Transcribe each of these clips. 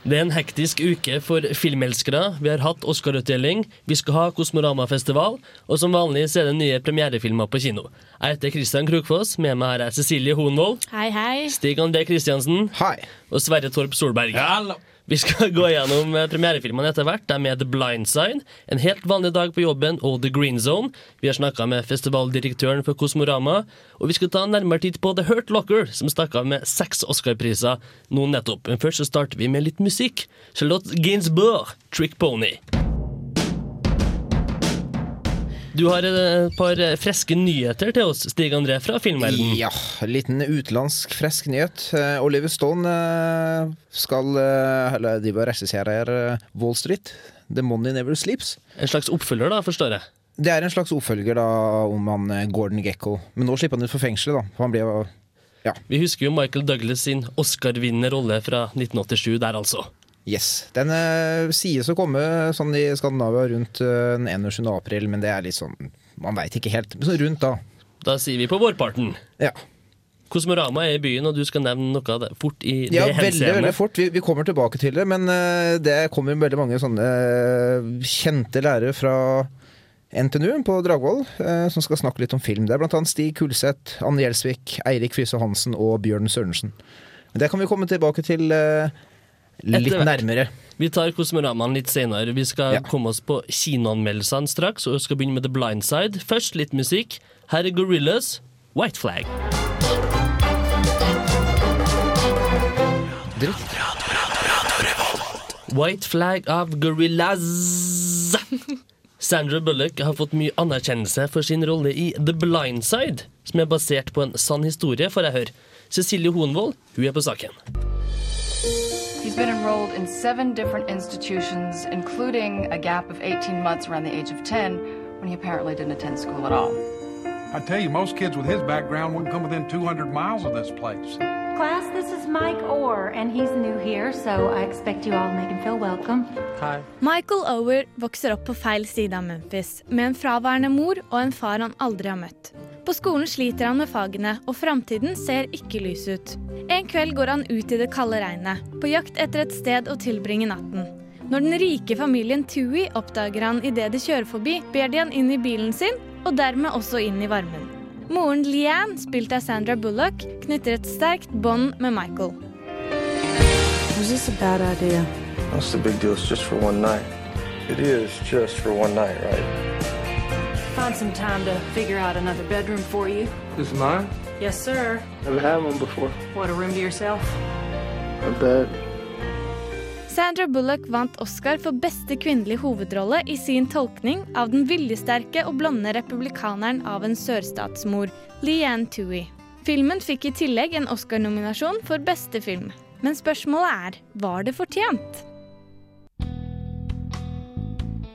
Det er en hektisk uke for filmelskere. Vi har hatt Oscar-utdeling, vi skal ha Kosmoramafestival, og som vanlig så er det nye premierefilmer på kino. Jeg heter Christian Krokfoss, med meg her er Cecilie Hoenvold, Hei, hei. Stig André Kristiansen Hei. og Sverre Torp Solberg. Vi skal gå gjennom eh, premierefilmene etter hvert. De er The Blind Side, En helt vanlig dag på jobben og The Green Zone. Vi har snakka med festivaldirektøren for Kosmorama. Og vi skal ta nærmere titt på The Hurt Locker, som stakk av med seks Oscar-priser nå nettopp. Men først så starter vi med litt musikk. Charlotte Gainsbourg, Trick Pony. Du har eh, et par eh, friske nyheter til oss, Stig André, fra filmverdenen. Ja, en liten utenlandsk frisk nyhet. Eh, Oliver Stone eh, skal eh, Eller de bør regissere eh, Wall Street. The Money Never Sleeps. En slags oppfølger, da, forstår jeg. Det er en slags oppfølger da om han eh, Gordon Gekko. Men nå slipper han ut for fengselet, da. For han blir ja. Vi husker jo Michael Douglas sin Oscar-vinnende rolle fra 1987 der, altså. Yes. Den uh, sies å komme sånn i Skandinavia rundt uh, den 21. april, men det er litt sånn Man veit ikke helt. Så rundt da. Da sier vi på vårparten. Ja. Kosmorama er i byen, og du skal nevne noe av det fort i det Ja, veldig, veldig fort. Vi, vi kommer tilbake til det, men uh, det kommer veldig mange sånne kjente lærere fra NTNU på Dragvoll som skal snakke litt om film. Det er annet Stig Kulseth, Anne Gjelsvik, Eirik Fyse Hansen og Bjørn Sørensen. Men det kan vi komme tilbake til litt nærmere. Vi tar Kosmoramaen litt senere. Vi skal Ja. komme oss på kinoanmeldelsene straks, og skal begynne med The Blind Side. Først litt musikk. Her er Gorillas, White Flag. White Flag av Gorillas. Sandra Bullock har fått mye anerkjennelse for sin rolle i The Blind Side, som er basert på en sann historie, får jeg høre. Cecilie Hoenvold, hun er på saken. He's been enrolled in seven different institutions, including a gap of 18 months around the age of 10 when he apparently didn't attend school at all. I tell you, most kids with his background wouldn't come within 200 miles of this place. Class, this is Mike Orr, and he's new here, so I expect you all to make him feel welcome. Hi. Michael Orr vokser opp på feil side av Memphis, med en fraværende mor og en far han aldri har møtt. På skolen sliter han med fagene, og framtiden ser ikke lys ut. En kveld går han ut i det kalde regnet, på jakt etter et sted å tilbringe natten. Når den rike familien Tui oppdager han idet de kjører forbi, ber de han inn i bilen sin, og dermed også inn i varmen. Moren Leanne, spilt av Sandra Bullock, knytter et sterkt bånd med Michael. Was this a bad idea? What's the big deal? It's just for one night. It is just for one night, right? Find some time to figure out another bedroom for you. This is mine? Yes, sir. Never had one before. What, a room to yourself? A bed. Sandra Bullock vant Oscar for beste kvinnelige hovedrolle i sin tolkning av den viljesterke og blonde republikaneren av en sørstatsmor, Leanne Tui. Filmen fikk i tillegg en Oscar-nominasjon for beste film. Men spørsmålet er var det fortjent?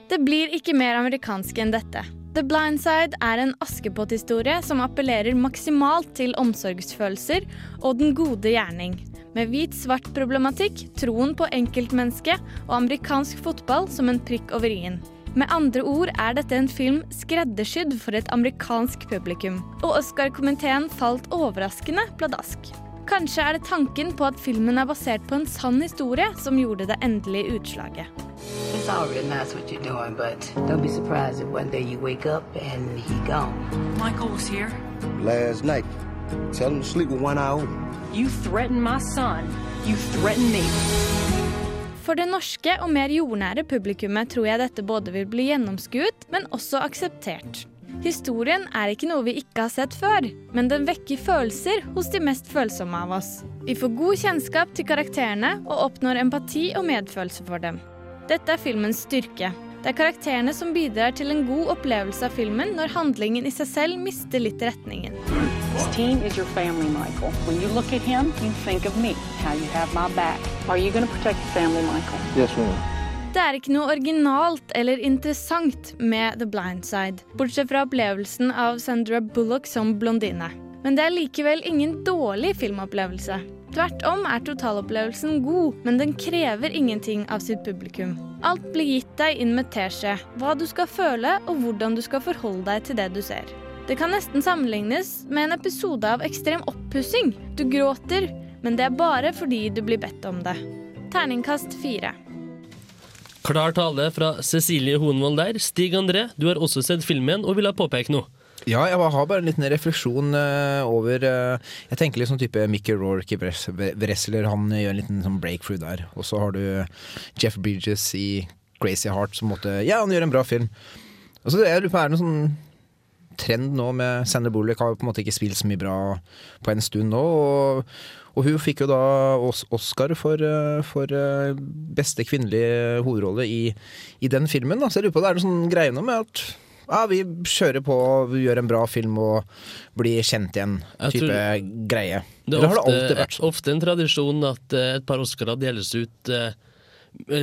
Det blir ikke mer amerikansk enn dette. The Blind Side er en Askepott-historie som appellerer maksimalt til omsorgsfølelser og den gode gjerning. Med hvit-svart problematikk, troen på enkeltmennesket og amerikansk fotball som en prikk over i-en. Med andre ord er dette en film skreddersydd for et amerikansk publikum. Og Oscar-komiteen falt overraskende pladask. Kanskje er det tanken på at filmen er basert på en sann historie som gjorde det endelige utslaget. It's all real nice what you're doing, but don't be surprised if one day you wake up and he gone. Michael was here. Last night. Tell him to sleep with one eye open. You threaten my son. You threaten me. For det norske og mer jordnære publikummet tror jeg dette både vil bli gjennomskuet, men også akseptert. Historien er ikke noe vi ikke har sett før, men den vekker følelser hos de mest følsomme av oss. Vi får god kjennskap til karakterene og oppnår empati og medfølelse for dem. Dette er filmens styrke. Det er karakterene som bidrar til en god opplevelse av filmen når handlingen i seg selv mister litt retningen. This team is your family, Michael. When you look at him, you think of me, how you have my back. Are you going to protect the family, Michael? Yes, ma'am. Det er ikke noe originalt eller interessant med The Blind Side, bortsett fra opplevelsen av Sandra Bullock som blondine. Men det er likevel ingen dårlig filmopplevelse. Tvert om er totalopplevelsen god, men den krever ingenting av sitt publikum. Alt blir gitt deg inn med teskje, hva du skal føle og hvordan du skal forholde deg til det du ser. Det kan nesten sammenlignes med en episode av ekstrem oppussing. Du gråter, men det er bare fordi du blir bedt om det. Terningkast fire. Klar tale fra Cecilie Hoenvold der. Stig André, du har også sett filmen og vil ha påpekt noe. Ja, jeg har bare en liten refleksjon eh, over eh, Jeg tenker litt sånn type Mickey Wres- Wrestler. Han gjør en liten sånn breakthrough der. Og så har du Jeff Bridges i Crazy Heart som måtte Ja, han gjør en bra film. Og så Er det noen sånn trend nå med Sander Bullock har på en måte ikke spilt så mye bra på en stund nå. Og, og hun fikk jo da Oscar for, eh, for eh, beste kvinnelige hovedrolle i, i den filmen. Da. Så jeg lurer på, det er noen sånn greie nå med at ja, vi kjører på, vi gjør en bra film og blir kjent igjen, type tror- greie. Det er har det alltid ofte, vært sånn? ofte en tradisjon at eh, et par Oscarer deles ut eh,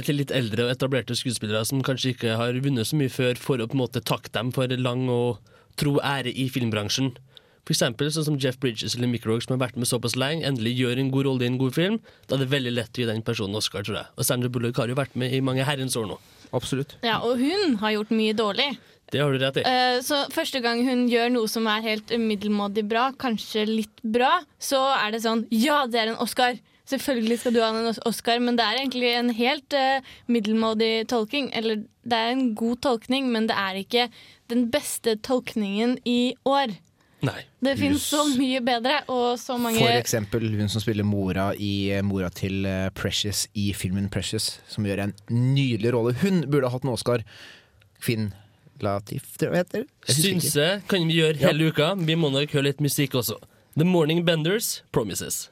til litt eldre og etablerte skuespillere som kanskje ikke har vunnet så mye før, for å på en måte takke dem for lang og tro ære i filmbransjen. For eksempel sånn som Jeff Bridges eller Mick Rourke som har vært med såpass lenge, endelig gjør en god rolle i en god film. Da er det veldig lett å gi den personen Oscar, tror jeg. Og Sandra Bullock har jo vært med i mange herrens år nå. Absolutt. Ja, og hun har gjort mye dårlig. Det har du rett i. Eh, Så første gang hun gjør noe som er helt middelmådig bra, kanskje litt bra, så er det sånn Ja, det er en Oscar! Selvfølgelig skal du ha en Oscar, men det er egentlig en helt eh, middelmådig tolking. Eller det er en god tolkning, men det er ikke den beste tolkningen i år. Nei. Det finnes så mye bedre, og så mange For eksempel hun som spiller mora i mora til eh, Precious i filmen Precious, som gjør en nydelig rolle. Hun burde ha hatt en Oscar. Finn Latif, tror jeg heter. Synse kan vi gjøre hele uka. Vi må nok høre litt musikk også. The Morning Benders, Promises.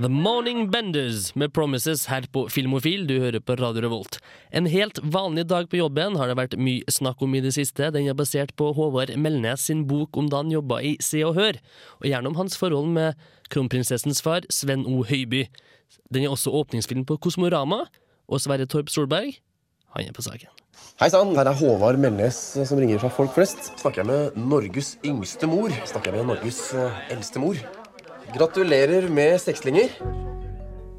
The Morning Benders med Promises her på Filmofil. Du hører på Radio Revolt. En helt vanlig dag på jobben har det vært mye snakk om i det siste. Den er basert på Håvard Melnes sin bok om da han jobba i Se og Hør, og gjerne om hans forhold med kronprinsessens far, Sven O. Høiby. Den er også åpningsfilm på Kosmorama, og Sverre Torp Solberg, han er på saken. Hei sann, her er Håvard Melnes som ringer fra Folk Flest. Snakker jeg med Norges yngste mor? Snakker jeg med Norges eh, eldste mor? Gratulerer med sekslinger.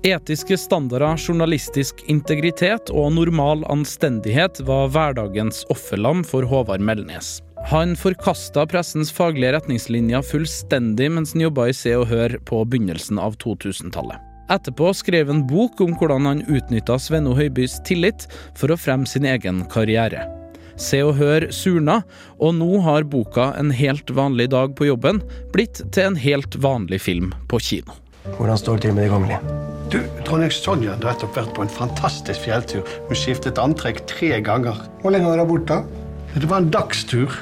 Etiske standarder, journalistisk integritet og normal anstendighet var hverdagens offerlam for Håvard Melnes. Han forkasta pressens faglige retningslinjer fullstendig mens han jobba i Se og Hør på begynnelsen av 2000-tallet. Etterpå skrev en bok om hvordan han utnytta Svenno Høibys tillit for å fremme sin egen karriere. Se og Hør surna, og nå har boka En helt vanlig dag på jobben blitt til en helt vanlig film på kino. Hvordan står det til med de kongelige? Du, Dronning Sonja har nettopp vært på en fantastisk fjelltur. Hun skiftet antrekk tre ganger. Hvor lenge var hun borte? Det var en dagstur.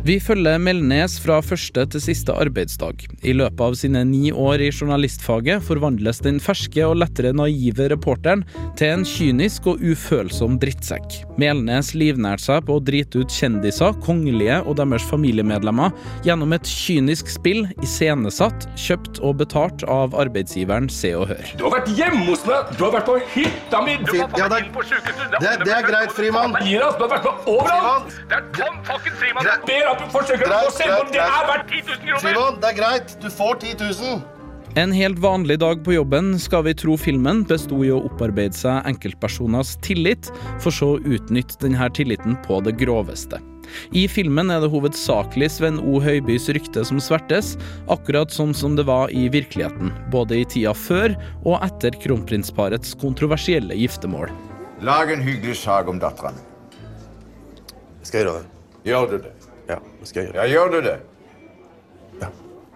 Vi følger Melnes fra første til siste arbeidsdag. I løpet av sine ni år i journalistfaget forvandles den ferske og lettere naive reporteren til en kynisk og ufølsom drittsekk. Melnes livnærte seg på å drite ut kjendiser, kongelige og deres familiemedlemmer gjennom et kynisk spill iscenesatt, kjøpt og betalt av arbeidsgiveren Se og Hør. Du har vært hjemme hos meg, du har vært på hytta mi, du har Ja, det- inn på sykehuset. det- det er greit, Frimann. Du har vært med overalt. Det er Tom fucking Frimann. Ber at du forsøker å få selv om det er verdt 10 000 kroner. Simon, det er greit. Du får 10 000. En helt vanlig dag på jobben, skal vi tro filmen, besto i å opparbeide seg enkeltpersoners tillit, for så å utnytte denne tilliten på det groveste. I filmen er det hovedsakelig Sven O. Høibys rykte som svertes, akkurat sånn som det var i virkeligheten, både i tida før og etter kronprinsparets kontroversielle giftermål. Lag en hyggelig sag om datteren. Skal jeg gjøre det? Gjør du det? Ja, det skal jeg gjøre. Ja, gjør du det? Ja.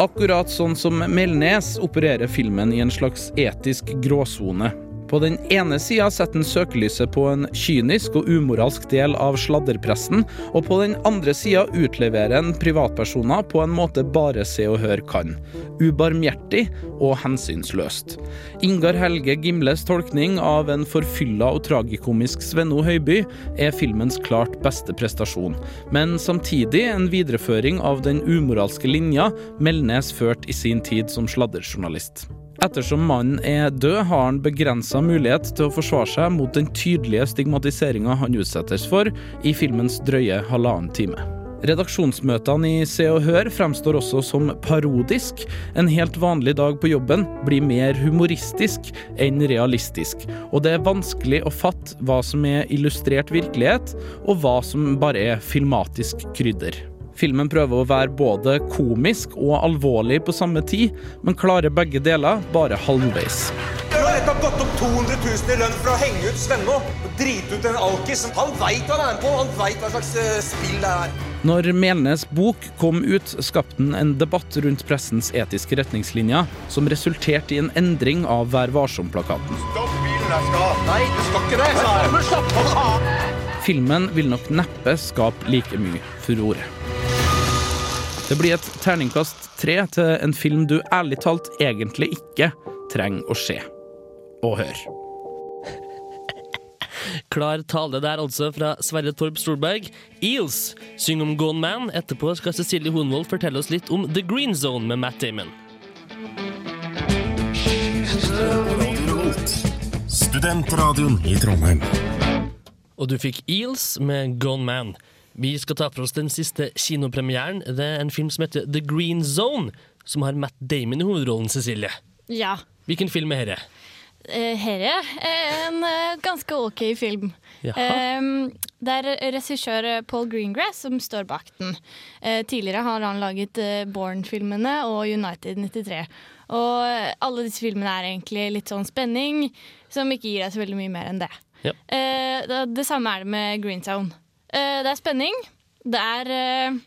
Akkurat sånn som Melnes opererer filmen i en slags etisk gråsone. På den ene sida setter han søkelyset på en kynisk og umoralsk del av sladderpressen, og på den andre sida utleverer han privatpersoner på en måte bare Se og Hør kan. Ubarmhjertig og hensynsløst. Ingar Helge Gimles tolkning av en forfylla og tragikomisk Svenno Høiby er filmens klart beste prestasjon, men samtidig en videreføring av den umoralske linja Melnes førte i sin tid som sladderjournalist. Ettersom mannen er død, har han begrensa mulighet til å forsvare seg mot den tydelige stigmatiseringa han utsettes for i filmens drøye halvannen time. Redaksjonsmøtene i Se og Hør fremstår også som parodisk. En helt vanlig dag på jobben blir mer humoristisk enn realistisk. Og det er vanskelig å fatte hva som er illustrert virkelighet, og hva som bare er filmatisk krydder. Filmen prøver å være både komisk og alvorlig på samme tid, men klarer begge deler bare halvveis. Du har nettopp gått opp 200 000 i lønn for å henge ut Svenno og drite ut en alkis. Han veit hva han er med på, han veit hva slags eh, spill det er. Når Melnes bok kom ut, skapte den en debatt rundt pressens etiske retningslinjer, som resulterte i en endring av Vær varsom-plakaten. Stopp bilen, jeg skal. Nei, du skal ikke det, Jeg skal. Men slapp av! Filmen vil nok neppe skape like mye furore. Det blir et terningkast tre til en film du ærlig talt egentlig ikke trenger å se og høre. Klar tale der altså fra Sverre Torp Storberg. Eels synger om Gone Man. Etterpå skal Cecilie Honvold fortelle oss litt om The Green Zone med Matt Damon. Studentradioen i Trondheim. Og du fikk Eels med Gone Man. Vi skal ta for oss den siste kinopremieren. Det er en film som heter The Green Zone, som har Matt Damon i hovedrollen, Cecilie. Ja. Hvilken film er dette? Eh, Herre er en eh, ganske ok film. Jaha. Eh, det er regissør Paul Greengrass som står bak den. Eh, tidligere har han laget Born-filmene og United 93. Og alle disse filmene er egentlig litt sånn spenning, som ikke gir deg så veldig mye mer enn det. Ja. Det, det samme er det med Green Zone. Eh, det er spenning. Det er eh,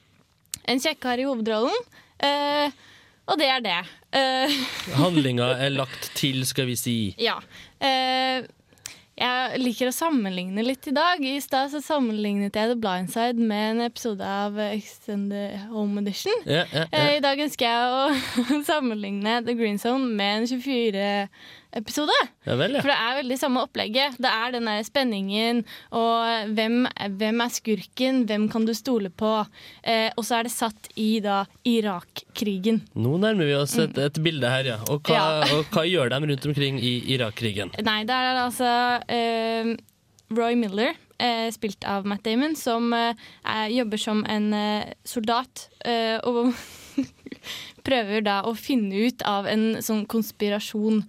en kjekkar i hovedrollen. Eh, og det er det. Handlinga er lagt til, skal vi si. ja. Jeg liker å sammenligne litt i dag. I stad sammenlignet jeg The Blind Side med en episode av Extended Home Edition. Yeah, yeah, yeah. I dag ønsker jeg å sammenligne The Green Zone med en 24-episode. Ja vel, ja. For det er veldig samme opplegget. Det er den der spenningen, og hvem, hvem er skurken, hvem kan du stole på? Eh, og så er det satt i da Irak-krigen. Nå nærmer vi oss et, et bilde her, ja. Og hva, Ja. og hva gjør de rundt omkring i Irak-krigen? Nei, det er altså eh, Roy Miller, eh, spilt av Matt Damon, som eh, er, jobber som en eh, soldat. eh, og prøver da å finne ut av en sånn konspirasjon.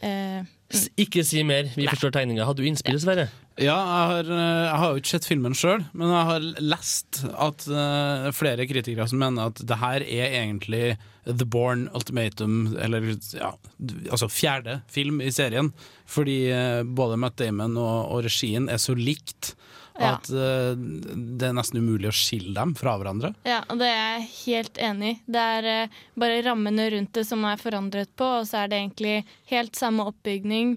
Eh, mm. Ikke si mer, vi forstår tegninga. Hadde du innspill, Sverre? Ja, jeg har, eh, jeg har jo ikke sett filmen sjøl, men jeg har lest at uh, flere kritikere som mener at det her er egentlig The Born Ultimatum, eller ja, altså fjerde film i serien. Fordi uh, både Matt Damon og, og regien er så likt Ja. at uh, det er nesten umulig å skille dem fra hverandre. ja, og det er jeg helt enig i. Det er uh, bare rammene rundt det som er forandret på, og så er det egentlig helt samme oppbygning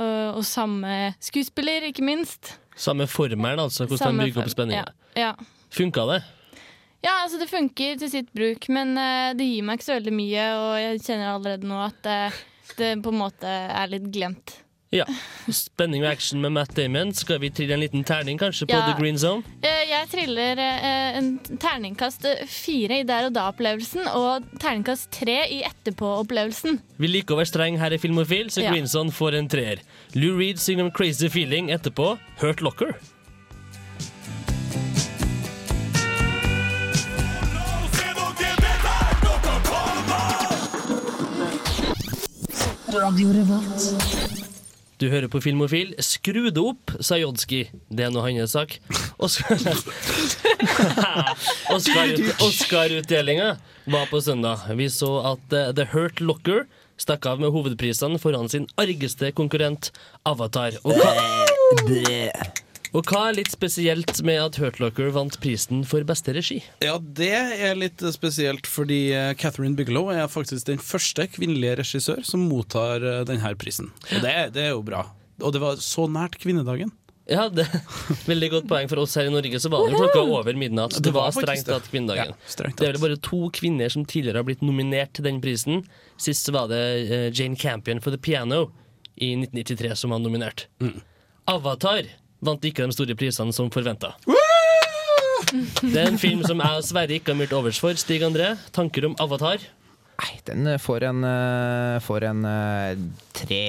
og, og samme skuespiller, ikke minst. Samme formelen, altså. Hvordan Samme de bygger opp spenninga. Ja, ja. Funka det? Ja, altså det funker til sitt bruk, men eh, det gir meg ikke så veldig mye, og jeg kjenner allerede nå at det på en måte er litt glemt. Ja. Spenning og action med Matt Damon. Skal vi trille en liten terning kanskje på Ja. The Green Zone? Eh, Jeg triller eh, en terningkast fire i der og da-opplevelsen, og terningkast tre i etterpå-opplevelsen. Vi liker å være streng her i Filmofil, så Ja. Green Zone får en treer. Lou Reed synger om Crazy Feeling etterpå. Hurt Locker. Du hører på Filmofil. Skru det opp, sa Jodski. Det er nå hans sak. Oscar-utdelinga Oscar-utdelinga var på søndag. Vi så at eh, The Hurt Locker stakk av med hovedprisene foran sin argeste konkurrent Avatar. Og hva, og hva er litt spesielt med at Hurt Locker vant prisen for beste regi? Ja, det er litt spesielt, fordi eh, Catherine Bigelow er faktisk den første kvinnelige regissør som mottar eh, denne prisen. Og det, det er jo bra. Og det var så nært kvinnedagen. Ja, det Veldig godt poeng for oss her i Norge. Så var det klokka over midnatt. Det, var strengt tatt kvinnedagen. Ja, strengt det er vel bare to kvinner som tidligere har blitt nominert til den prisen. Sist så var det eh, Jane Campion for The Piano i 1993 som var nominert. Mm. Avatar vant ikke de store prisene som forventa. Det er en film som jeg og Sverre ikke har mye overs for. Stig André, tanker om Avatar? Nei, den eh, får en, eh, får en eh, tre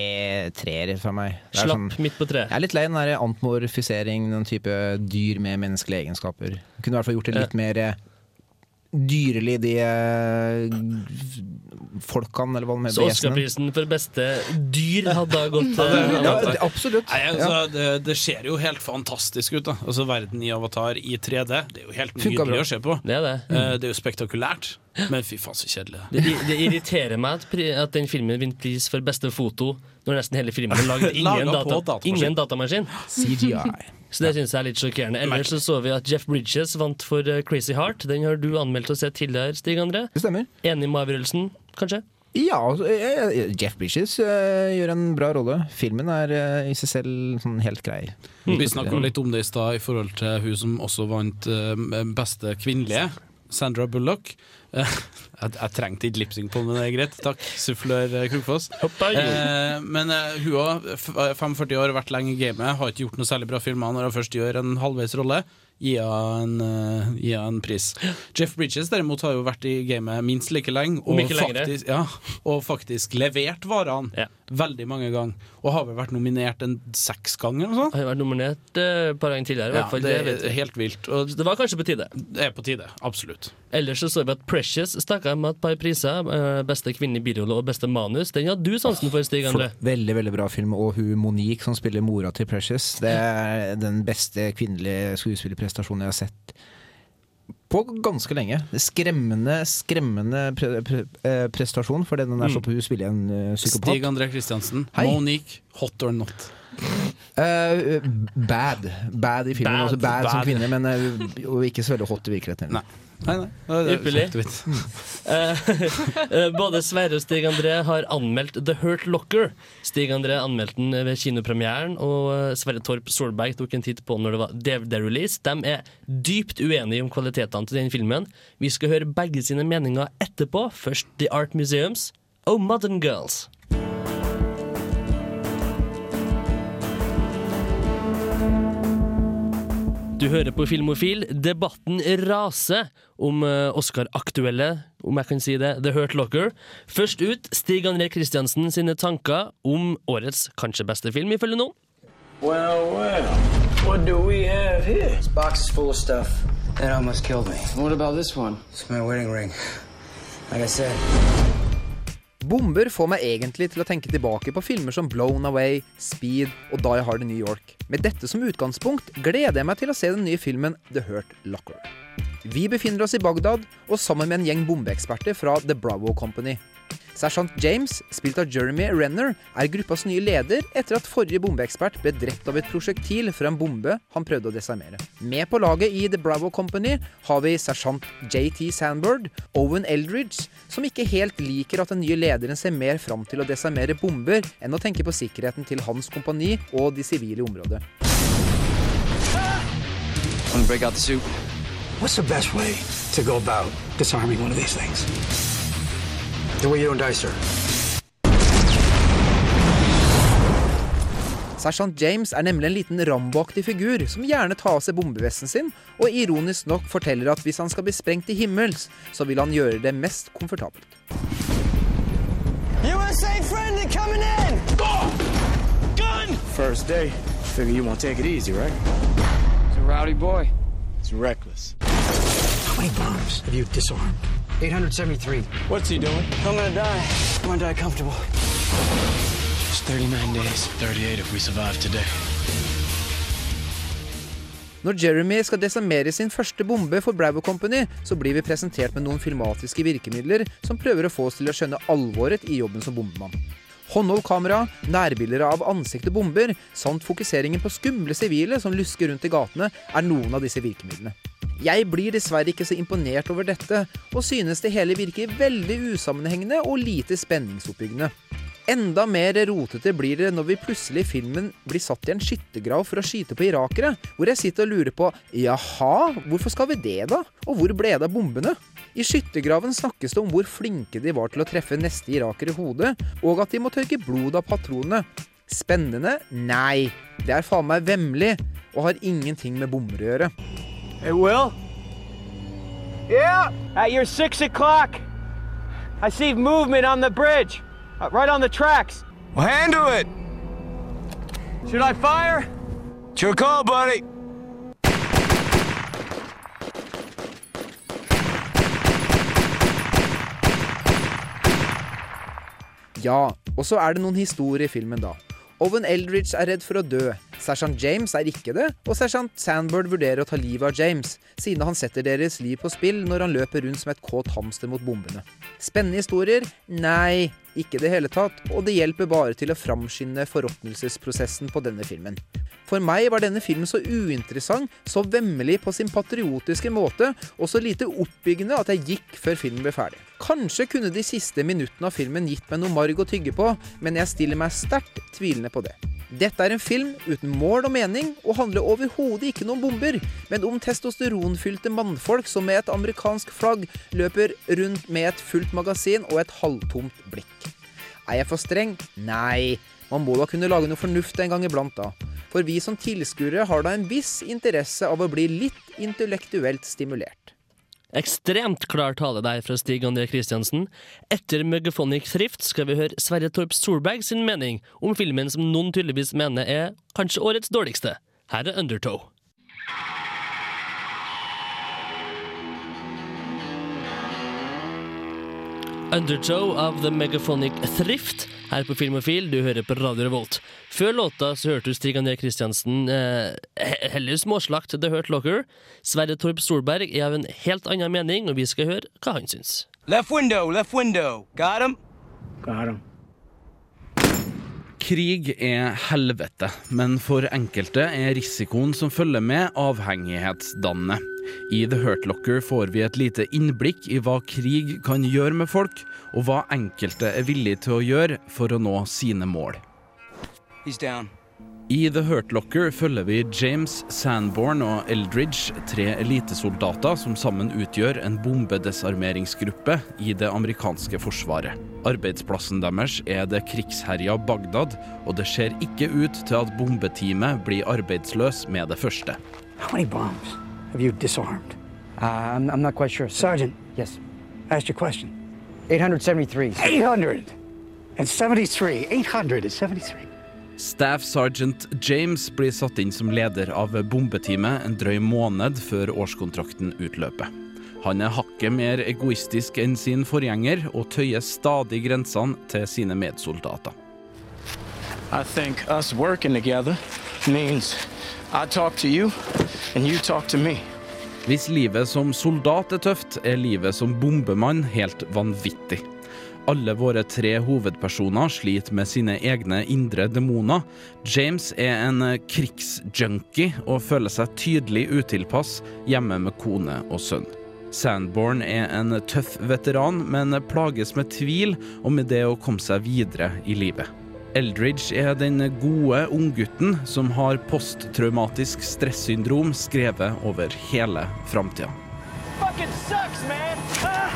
treer fra meg. Det er sånn- Slapp midt på treet. Jeg er litt lei den antmorfisering, den type dyr med menneskelige egenskaper. Jeg Kunne i hvert fall gjort det litt mer eh, dyrelig, de eh, folkene, eller hva det Så heter. Oscar-prisen for beste dyr hadde da gått Ja, ja, absolutt. Nei, altså, det, det ser jo helt fantastisk ut. da Altså Verden i Avatar i 3D. Det er jo helt nydelig å se på. Det er det. Mm. det er jo spektakulært. Men fy faen, så kjedelig. Det, det irriterer meg at, at den filmen vinner pris for beste foto, når nesten hele filmen er lagd ingen, Laget data, ingen datamaskin. CGI. Så det syns jeg er litt sjokkerende. Ellers så, så vi at Jeff Bridges vant for eh, Crazy Heart. Den har du anmeldt og sett tidligere, Stig André. Det stemmer. Enig med avgjørelsen, kanskje? Ja, altså, eh, eh, Jeff Bridges gjør en bra rolle. Filmen er i seg selv sånn helt grei. Vi snakka litt om det i stad i forhold til hun som også vant beste kvinnelige, Sandra Bullock. Jeg, jeg trengte ikke lipsing på men det er greit. Takk, sufflør eh, Krokfoss. Eh, men hun òg, 45 år, vært lenge i gamet, har ikke gjort noe særlig bra filmer. Når hun først gjør en halvveis rolle, gi henne en, eh, en pris. Jeff Bridges derimot har jo vært i gamet minst like lenge, ikke faktisk, ja, og faktisk levert varene veldig mange ganger. Og har vel vært nominert en seks ganger eller noe sånt? Har vært nominert eh, et par ganger tidligere. i Ja, hvert fall, det det er helt vilt. Og det var kanskje på tide. Det er på tide, absolutt. Ellers så så vi at Precious stakk av med et par priser. Beste kvinne i birolle og beste manus. Den hadde du sansen for, Stig André. Veldig veldig bra film. Og hun Monique som spiller mora til Precious, det er den beste kvinnelige skuespillerprestasjonen jeg har sett på ganske lenge. Skremmende, skremmende pre pre eh, prestasjon, for den er så på hun spiller en uh, psykopat. Stig André Kristiansen. Monique, hot or not? Uh, bad. Bad i filmen. Bad. Også bad, som kvinne, men uh, ikke så veldig hot i virkeligheten. Nei. Nei, nei. er Ypperlig. Eh, eh, Både Sverre og Stig André har anmeldt The Hurt Locker. Stig André anmeldte den ved kinopremieren, og eh, Sverre Torp Solberg tok en titt på den når det var DVD-release. De er dypt uenige om kvalitetene til den filmen. Vi skal høre begge sine meninger etterpå. Først The Art Museums og Modern Girls. Du hører på Filmofil. Debatten raser om eh, Oscar-aktuelle, om jeg kan si det, The Hurt Locker. Først ut Stig André Kristiansen sine tanker om årets kanskje beste film, ifølge noen. Well, well. What do we have here? This box is full of stuff that almost killed me. What about this one? It's my wedding ring. Like I said. Bomber får meg egentlig til å tenke tilbake på filmer som Blown Away, Speed og Die Hard in New York. Med dette som utgangspunkt gleder jeg meg til å se den nye filmen The Hurt Locker. Vi befinner oss i Bagdad, og sammen med en gjeng bombeeksperter fra The Bravo Company. Sergeant James, spilt av Jeremy Renner, er gruppas nye leder etter at forrige bombeekspert ble drept av et prosjektil fra en bombe han prøvde å desarmere. Med på laget i The Bravo Company har vi sersjant JT Sandberg, Owen Eldridge, som ikke helt liker at den nye lederen ser mer fram til å desarmere bomber enn å tenke på sikkerheten til hans kompani og de sivile i området. Want to break out the suit? What's the best way to go about disarming one of these things? The way you don't die, sir. Sersjant James er nemlig en liten Rambo-aktig figur som gjerne tar av seg bombevesten sin, og ironisk nok forteller at hvis han skal bli sprengt til himmels, så vil han gjøre det mest komfortabelt. USA friendly coming in! Gun! First day. Figure you won't take it easy, right? It's a rowdy boy. It's reckless. How many bombs have you disarmed? 873. What's he doing? I'm gonna die. I'm gonna die comfortable. It's 39 days. 38 if we survive today. Når Jeremy skal desamere sin første bombe for Bravo Company, så blir vi presentert med noen filmatiske virkemidler som prøver å få oss til å skjønne alvoret i jobben som bombemann. Håndholdt kamera, nærbilder av ansiktet bomber, samt fokuseringen på skumle sivile som lusker rundt i gatene, er noen av disse virkemidlene. Jeg blir dessverre ikke så imponert over dette, og synes det hele virker veldig usammenhengende og lite spenningsoppbyggende. Enda mer rotete blir det når vi plutselig i filmen blir satt i en skyttergrav for å skyte på irakere, hvor jeg sitter og lurer på jaha, hvorfor skal vi det da? Og hvor ble det av bombene? I skyttergraven snakkes det om hvor flinke de var til å treffe neste iraker i hodet, og at de må tørke blod av patronene. Spennende? Nei. Det er faen meg vemmelig, og har ingenting med bomber å gjøre. Hey, Will? Yeah? At your six o'clock. I see movement on the bridge, uh, right on the tracks. Well, handle it. Should I fire? It's your call, buddy. Ja, og så er det noen historier i filmen, da. Owen Eldridge er redd for å dø. Sersjant James er ikke det, og sersjant Sandbird vurderer å ta livet av James, siden han setter deres liv på spill når han løper rundt som et kåt hamster mot bombene. Spennende historier? Nei, ikke det hele tatt, og det hjelper bare til å framskynde forråtnelsesprosessen på denne filmen. For meg var denne filmen så uinteressant, så vemmelig på sin patriotiske måte, og så lite oppbyggende at jeg gikk før filmen ble ferdig. Kanskje kunne de siste minuttene av filmen gitt meg noe marg å tygge på, men jeg stiller meg sterkt tvilende på det. Dette er en film uten mål og mening, og handler overhodet ikke om bomber, men om testosteronfylte mannfolk som med et amerikansk flagg løper rundt med et fullt magasin og et halvtomt blikk. Er jeg for streng? Nei. Man må da kunne lage noe fornuft en gang iblant, da. For vi som tilskuere har da en viss interesse av å bli litt intellektuelt stimulert. Ekstremt klar tale der fra Stig André Christiansen. Etter Mugafonic Thrift skal vi høre Sverre Torp Solberg sin mening om filmen som noen tydeligvis mener er kanskje årets dårligste. Her er Undertow. Undertow av The Megaphonic Thrift her på Filmofil. Du hører på Radio Revolt. Før låta så hørte du Stig André Kristiansen eh, heller småslakt The Hurt Locker. Sverre Torp Solberg er av en helt annen mening, og vi skal høre hva han syns. Left window, left window. Got him? Got him. Krig er helvete, men for enkelte er risikoen som følger med, avhengighetsdannende. I The Hurt Locker får vi et lite innblikk i hva krig kan gjøre med folk, og hva enkelte er villig til å gjøre for å nå sine mål. He's down. I The Hurt Locker følger vi James, Sandborn og Eldridge, tre elitesoldater som sammen utgjør en bombedesarmeringsgruppe i det amerikanske forsvaret. Arbeidsplassen deres er det krigsherja Bagdad, og det ser ikke ut til at bombeteamet blir arbeidsløs med det første. Hvor mange bomber har du disarmet? Uh, I'm, I'm not quite sure. Sergeant, yes. Ask your question. 873. 873. 873. Staff Sergeant James blir satt inn som leder av bombeteamet en drøy måned før årskontrakten utløper. Han er hakket mer egoistisk enn sin forgjenger og tøyer stadig grensene til sine medsoldater. I think us working together means I talk to you and you talk to me. Hvis livet som soldat er tøft, er livet som bombemann helt vanvittig. Alle våre tre hovedpersoner sliter med sine egne indre demoner. James er en krigsjunkie og føler seg tydelig utilpass hjemme med kone og sønn. Sandborn er en tøff veteran, men plages med tvil og med det å komme seg videre i livet. Eldridge er den gode unggutten som har posttraumatisk stressyndrom skrevet over hele framtida. Fucking sucks, man! Ah!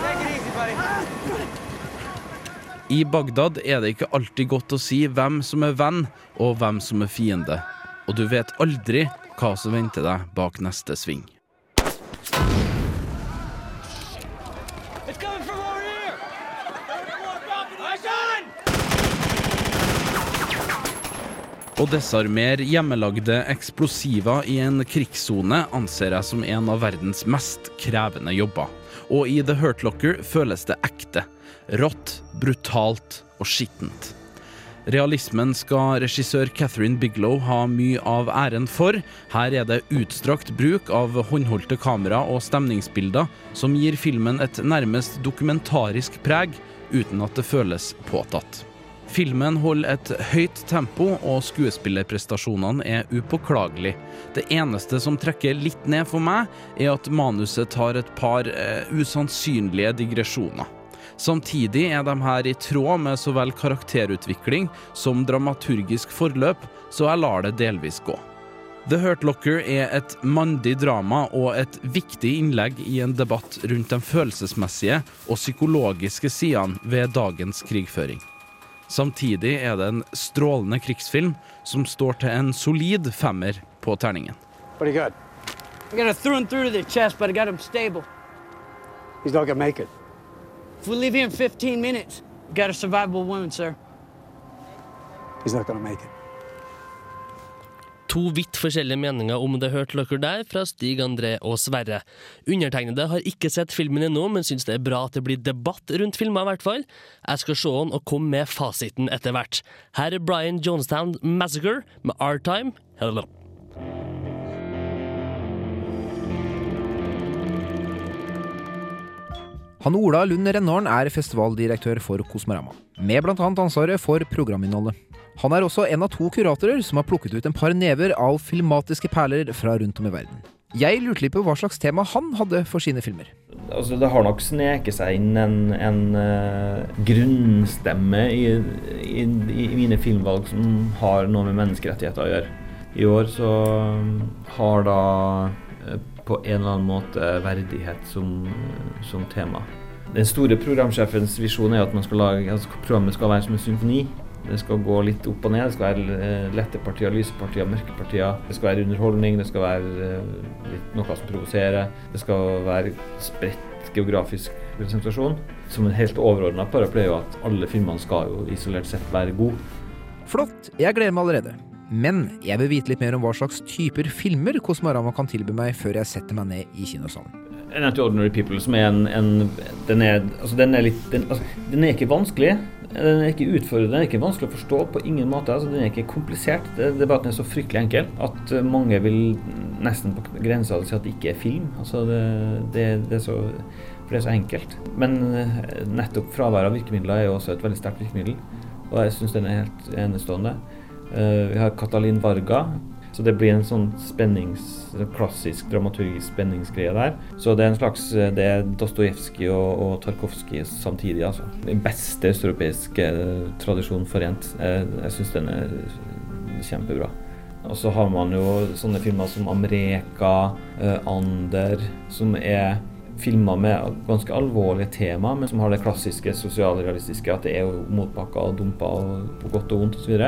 Take it easy, buddy. I Bagdad er det ikke alltid godt å si hvem som er venn og hvem som er fiende. Og du vet aldri hva som venter deg bak neste sving. Å desarmere hjemmelagde eksplosiver i en krigssone anser jeg som en av verdens mest krevende jobber. Og i The Hurt Locker føles det ekte. Rått, brutalt og skittent. Realismen skal regissør Catherine Biglow ha mye av æren for. Her er det utstrakt bruk av håndholdte kamera og stemningsbilder som gir filmen et nærmest dokumentarisk preg, uten at det føles påtatt. Filmen holder et høyt tempo, og skuespillerprestasjonene er upåklagelige. Det eneste som trekker litt ned for meg, er at manuset tar et par eh, usannsynlige digresjoner. Samtidig er de her i tråd med så vel karakterutvikling som dramaturgisk forløp, så jeg lar det delvis gå. The Hurt Locker er et mandig drama og et viktig innlegg i en debatt rundt de følelsesmessige og psykologiske sidene ved dagens krigføring. Samtidig er det en strålende krigsfilm som står til en solid femmer på terningen. Chest, but I got him stable. He's not gonna make it. If we leave here in 15 minutes, we got a survivable wound, sir. He's not gonna make it. To vidt forskjellige meninger om det hørte dere der fra Stig André og Sverre. Undertegnede har ikke sett filmen ennå, men syns det er bra at det blir debatt rundt filmer, i hvert fall. Jeg skal se den og komme med fasiten etter hvert. Her er Brian Jonestown Massacre med Our Time. Hello. Han Ola Lund Rennaren er festivaldirektør for Kosmorama, med bl.a. ansvaret for programinnholdet. Han er også en av to kuratorer som har plukket ut en par never av filmatiske perler fra rundt om i verden. Jeg lurte litt på hva slags tema han hadde for sine filmer. Altså, det har nok sneket seg inn en, en uh, grunnstemme i, i, i, mine filmvalg som har noe med menneskerettigheter å gjøre. I år så har da uh, på en eller annen måte verdighet som, som tema. Den store programsjefens visjon er at lage, altså, programmet skal være som en symfoni. Det skal gå litt opp og ned. Det skal være eh, lette partier, lyse partier, mørke partier. Det skal være underholdning, det skal være eh, noe som provoserer. Det skal være spredt geografisk presentasjon. Som en helt overordna paraply er jo at alle filmene skal jo isolert sett være gode. Flott, jeg gleder meg allerede. Men jeg vil vite litt mer om hva slags typer filmer Kosmorama kan tilby meg før jeg setter meg ned i kinosalen. Ordinary People, som er en, en den, er, altså, den, er litt, den, altså, den er ikke vanskelig. Den er ikke utfordrende, den er ikke vanskelig å forstå på ingen måte. Altså, den er ikke komplisert. Det, det, er bare at den er så fryktelig enkel at eh, mange vil nesten på grensa si at det ikke er film. Altså, det, det, det, er så, for det er så enkelt. Men eh, nettopp fraværet av virkemidler er jo også et veldig sterkt virkemiddel. Og jeg syns den er helt enestående. Uh, vi har Katalin Varga, så det blir en sånn spennings, klassisk dramaturgisk spenningsgreie der. Så det er en slags Det er Dostojevskij og, og Tarkovskij samtidig, altså. Den beste østeuropeiske tradisjonen forent. Jeg, jeg syns den er kjempebra. Og så har man jo sånne filmer som Amreka, uh, Ander, som er filmer med ganske alvorlige tema, men som har det klassiske sosialrealistiske, at det er motbakka og dumpa og på godt og vondt osv.,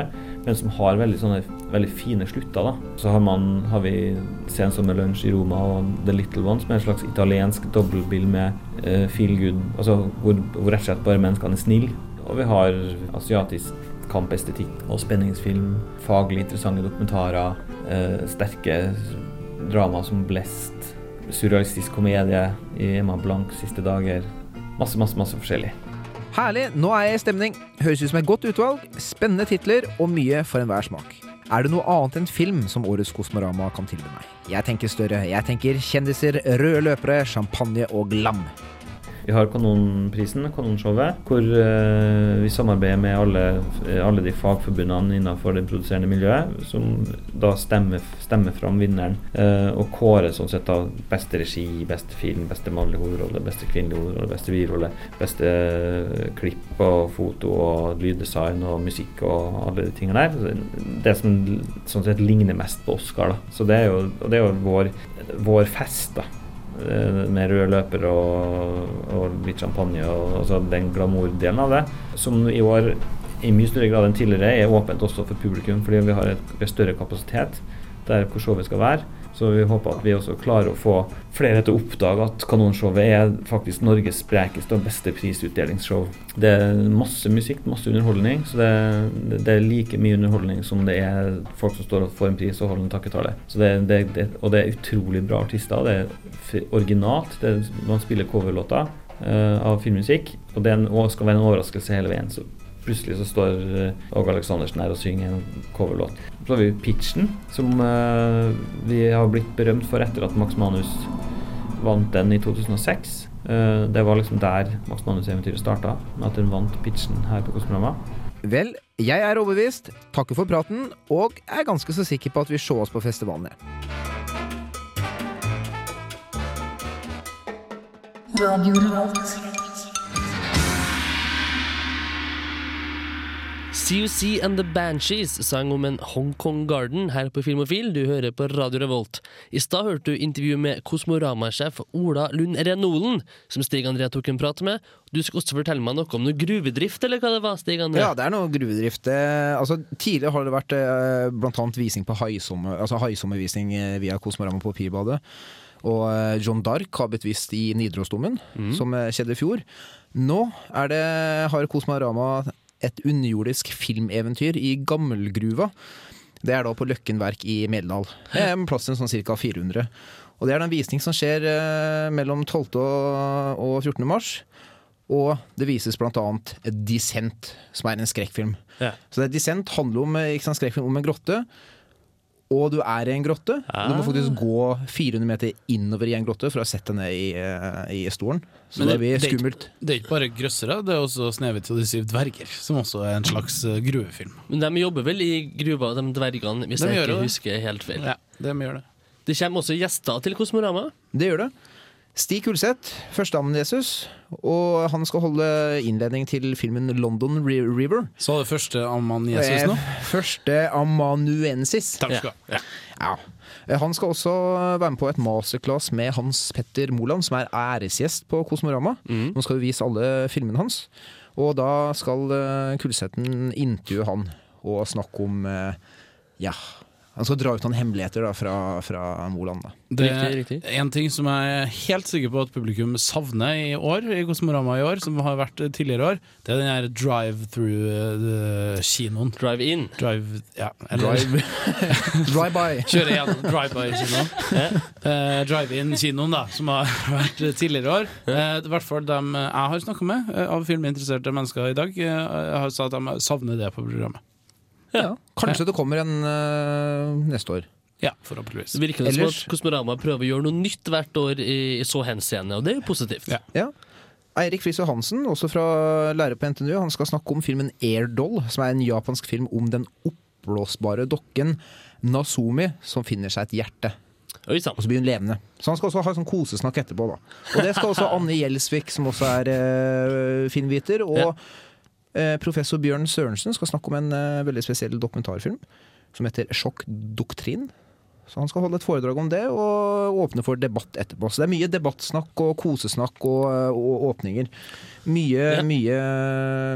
men som har veldig, sånne, veldig fine slutter. da. Så har, man, har vi Sen som i Roma og The Little One, som er en slags italiensk dobbeltbil med uh, feel good, altså hvor, hvor rett og slett bare menneskene er snille. Og vi har asiatisk kampestetikk og spenningsfilm, faglig interessante dokumentarer, uh, sterke drama som Blest surrealistisk komedie i Emma Blanks siste dager. Masse, masse, masse forskjellig. Herlig, nå er jeg i stemning. Høres ut som et godt utvalg, spennende titler og mye for enhver smak. Er det noe annet enn film som årets Kosmorama kan tilby meg? Jeg tenker større. Jeg tenker kjendiser, røde løpere, champagne og glam. Vi har Kanonprisen, Kanonshowet, hvor uh, vi samarbeider med alle, alle, de fagforbundene innenfor det produserende miljøet, som da stemmer, stemmer fram vinneren uh, og kårer sånn sett da beste regi, beste film, beste mannlige hovedrolle, beste kvinnelige hovedrolle, beste birolle, beste klipp og foto og lyddesign og musikk og alle de tingene der. Det som sånn sett ligner mest på Oscar. da. Så det er jo, det er jo vår, vår fest. da Eh, med rød løper og, og litt champagne og altså den glamour-delen av det. Som i år i mye større grad enn tidligere er åpent også for publikum, fordi vi har et større kapasitet der hvor showet skal være. Så vi håper at vi også klarer å få flere til å oppdage at Kanonshowet er faktisk Norges sprekeste og beste prisutdelingsshow. Det er masse musikk, masse underholdning. Så det, det, er like mye underholdning som det er folk som står og får en pris og holder en takketale. Det, det, og det er utrolig bra artister. Det er originalt. man spiller coverlåter uh, av filmmusikk, og det skal være en overraskelse hele veien. Så plutselig så står uh, Åge Aleksandersen her og synger en coverlåt. Så har vi pitchen, som uh, vi har blitt berømt for etter at Max Manus vant den i 2006. Uh, eh, det var liksom der Max Manus-eventyret starta, med at den vant pitchen her på Kosmorama. Vel, jeg er overbevist, takker for praten, og er ganske så sikker på at vi ser oss på festivalen. Radio Revolt. CUC and The Banshees sang om en Hongkong Garden her på Filmofil. Du hører på Radio Revolt. I stad hørte du intervju med Kosmorama-sjef Ola Lund Renolen, som Stig André tok en prat med. Du skal også fortelle meg noe om noe gruvedrift, eller hva det var? Stig André? Ja, det er noe gruvedrift. Eh, altså, tidligere har det vært eh, blant annet visning på haisommer, altså haisommervisning eh, via Kosmorama på Pirbadet. Og John Dark har blitt vist i Nidarosdomen, mm. som skjedde i fjor. Nå det, har Kosmorama et underjordisk filmeventyr i Gammelgruva. Det er da på Løkken Verk i Meldal. Det er plass til sånn ca. 400. Og det er en visning som skjer eh, mellom 12. og og 14. mars. Og det vises annet Descent, som er en skrekkfilm. Ja. Så det Descent handler om eh, sant, skrekkfilm om en grotte. Og du er i en grotte. Du må Ah. faktisk gå 400 meter innover i en grotte for å sette deg ned i, eh, i stolen. Så Men det blir det er skummelt. Det er ikke bare grøssere, det er også Snehvit og de syv dverger, som også er en slags eh, gruvefilm. Men de jobber vel i gruva, de dvergene, hvis De jeg ikke det. husker helt feil. Ja, de gjør det. Det kommer også gjester til Kosmorama. Det gjør det. Stig Kulseth, førsteamanuensis, og han skal holde innledning til filmen London Ri- River. Så det første amanuensis nå? Eh, Første amanuensis. Takk skal du ha. Ja. Han skal også være med på et masterclass med Hans Petter Moland, som er æresgjest på Kosmorama. Nå skal vi vise alle filmene hans. Og da skal eh, Kulseten intervjue han og snakke om eh, Ja, han skal dra ut noen hemmeligheter da, fra, fra Moland. Da. Det er en ting som jeg er helt sikker på at publikum savner i år, i Kosmorama i år, som har vært tidligere år, det er den her drive-through-kinoen. Drive-in. Drive, ja, Drive- Drive-by. Kjøre igjen drive-by-kinoen. Eh, Drive-in-kinoen, da, som har vært tidligere år. Eh, I hvert fall dem jeg har snakka med eh, av filminteresserte mennesker i dag, eh, har sagt at de savner det på programmet. Ja. Kanskje det kommer en uh, neste år. Ja, forhåpentligvis. Det virker det som at Kosmorama prøver å gjøre noe nytt hvert år i, i så henseende, og det er jo positivt. Ja. Eirik Friis Johansen, også fra lærer på NTNU, han skal snakke om filmen Airdoll, som er en japansk film om den oppblåsbare dokken Nasumi som finner seg et hjerte. Og så blir hun levende. Så han skal også ha sånn kosesnakk etterpå. da. Og det skal også Anne Gjelsvik, som også er eh, filmviter, og Ja. Eh, professor Bjørn Sørensen skal snakke om en eh, veldig spesiell dokumentarfilm som heter Sjokkdoktrin. Så han skal holde et foredrag om det, og åpne for debatt etterpå. Så det er mye debattsnakk og kosesnakk og, og åpninger. Mye, mye,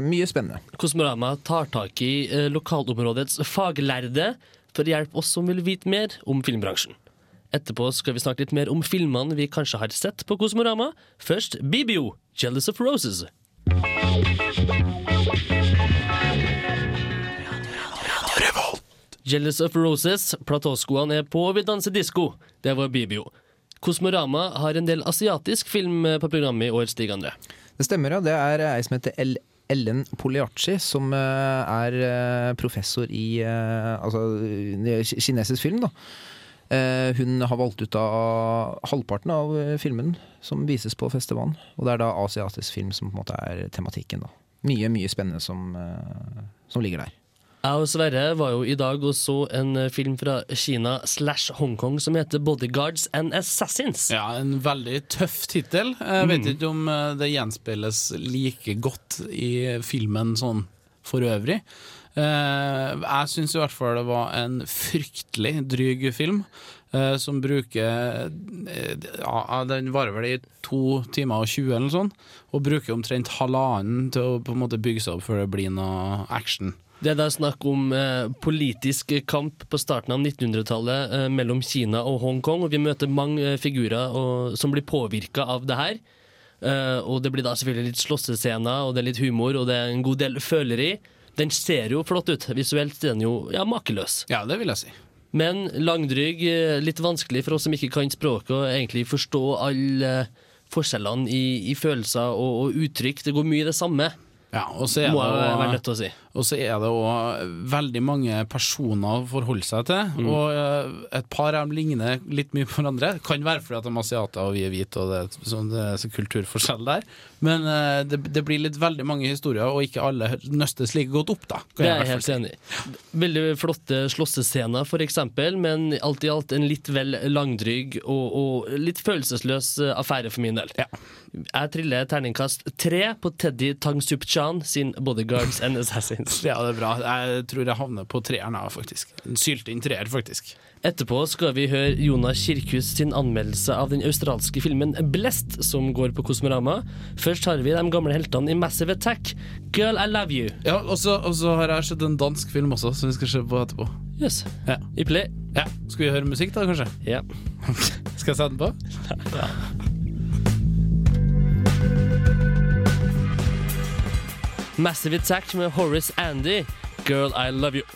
mye spennende. Kosmorama tar tak i eh, lokalområdets faglærde for å hjelpe oss som vil vite mer om filmbransjen. Etterpå skal vi snakke litt mer om filmene vi kanskje har sett på Kosmorama. Først Bibio, 'Jealous of Roses'. Jealous of Roses, platåskoene er på, og vi danser disko. Det var Bibio. Kosmorama har en del asiatisk film på programmet i år, Stig André. Det stemmer, ja. Det er ei som heter El Ellen Poliachi, som eh, er eh, professor i eh, altså, kinesisk film. da. Hun har valgt ut av halvparten av filmen som vises på festivalen. Og det er da asiatisk film som på en måte er tematikken. da. Mye, mye spennende som, eh, som ligger der. Jeg og Sverre var jo i dag og så en eh, film fra Kina slash Hongkong som heter Bodyguards and Assassins. Ja, en veldig tøff tittel. Jeg vet Mm. ikke om eh, det gjenspeiles like godt i filmen sånn for øvrig. Eh, Jeg syns i hvert fall det var en fryktelig dryg film. Eh, Som bruker eh, Ja, den varer vel i to timer og 20 eller noe sånt. Og bruker omtrent halvannen til å på en måte bygge seg opp før det blir noe action. Det er da snakk om eh, politisk kamp på starten av 1900-tallet eh, mellom Kina og Hongkong, og vi møter mange eh, figurer og, som blir påvirka av det her. Eh, og det blir da selvfølgelig litt slåssescener, og det er litt humor, og det er en god del føleri. Den ser jo flott ut. Visuelt er den jo ja, makeløs. Ja, det vil jeg si. Men langdryg, eh, litt vanskelig for oss som ikke kan språket, og egentlig forstå alle eh, forskjellene i, i følelser og, og uttrykk. Det går mye i det samme. Ja, og så er Må jeg være nødt til å si. Og så er det òg veldig mange personer å forholde seg til. Mm. Og eh, et par av dem ligner litt mye på hverandre. Kan være fordi at de er asiater og vi er hvite, og det, er sånn, det er så kulturforskjell der. Men eh, det, det blir litt veldig mange historier, og ikke alle nøstes like godt opp, da. kan Det er jeg helt enig i. Veldig flotte slåssescener, for eksempel, men alt i alt en litt vel langdryg og, og litt følelsesløs eh, affære for min del. Jeg triller terningkast tre på Teddy Tangsupchan sin Bodyguards and Assassins. Ja, det er bra. Jeg tror jeg havner på treeren, jeg, faktisk. En syltynn treer, faktisk. Etterpå skal vi høre Jonas Kirkhus sin anmeldelse av den australske filmen Blest, som går på Kosmorama. Først har vi de gamle heltene i Massive Attack. Girl, I love you. Ja, og så og så har jeg sett en dansk film også, som vi skal se på etterpå. Yes. Ja. I play. Ja. Skal vi høre musikk, da, kanskje? Ja. skal jeg sette den på? Ja. Massive Attack med Horace Andy, Girl I Love You.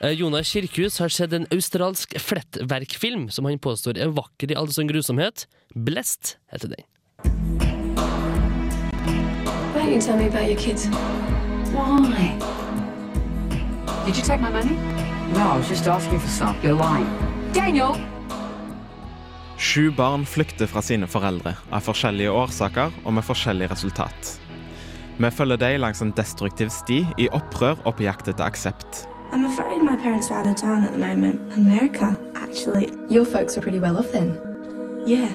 Eh, Jonas Kirkhus har sett en australsk flettverkfilm som han påstår er vakker i all sin grusomhet. Blest heter den. Why don't you tell me about your kids? Why? Did you take my money? No, I was just asking for some. You're lying. Daniel! Sju barn flykter fra sine foreldre av forskjellige årsaker og med forskjellig resultat. Vi følger dem langs en destruktiv sti i opprør og på jakt etter aksept. I'm afraid my parents are out of town at the moment. America, actually. Your folks are pretty well off then. Yeah.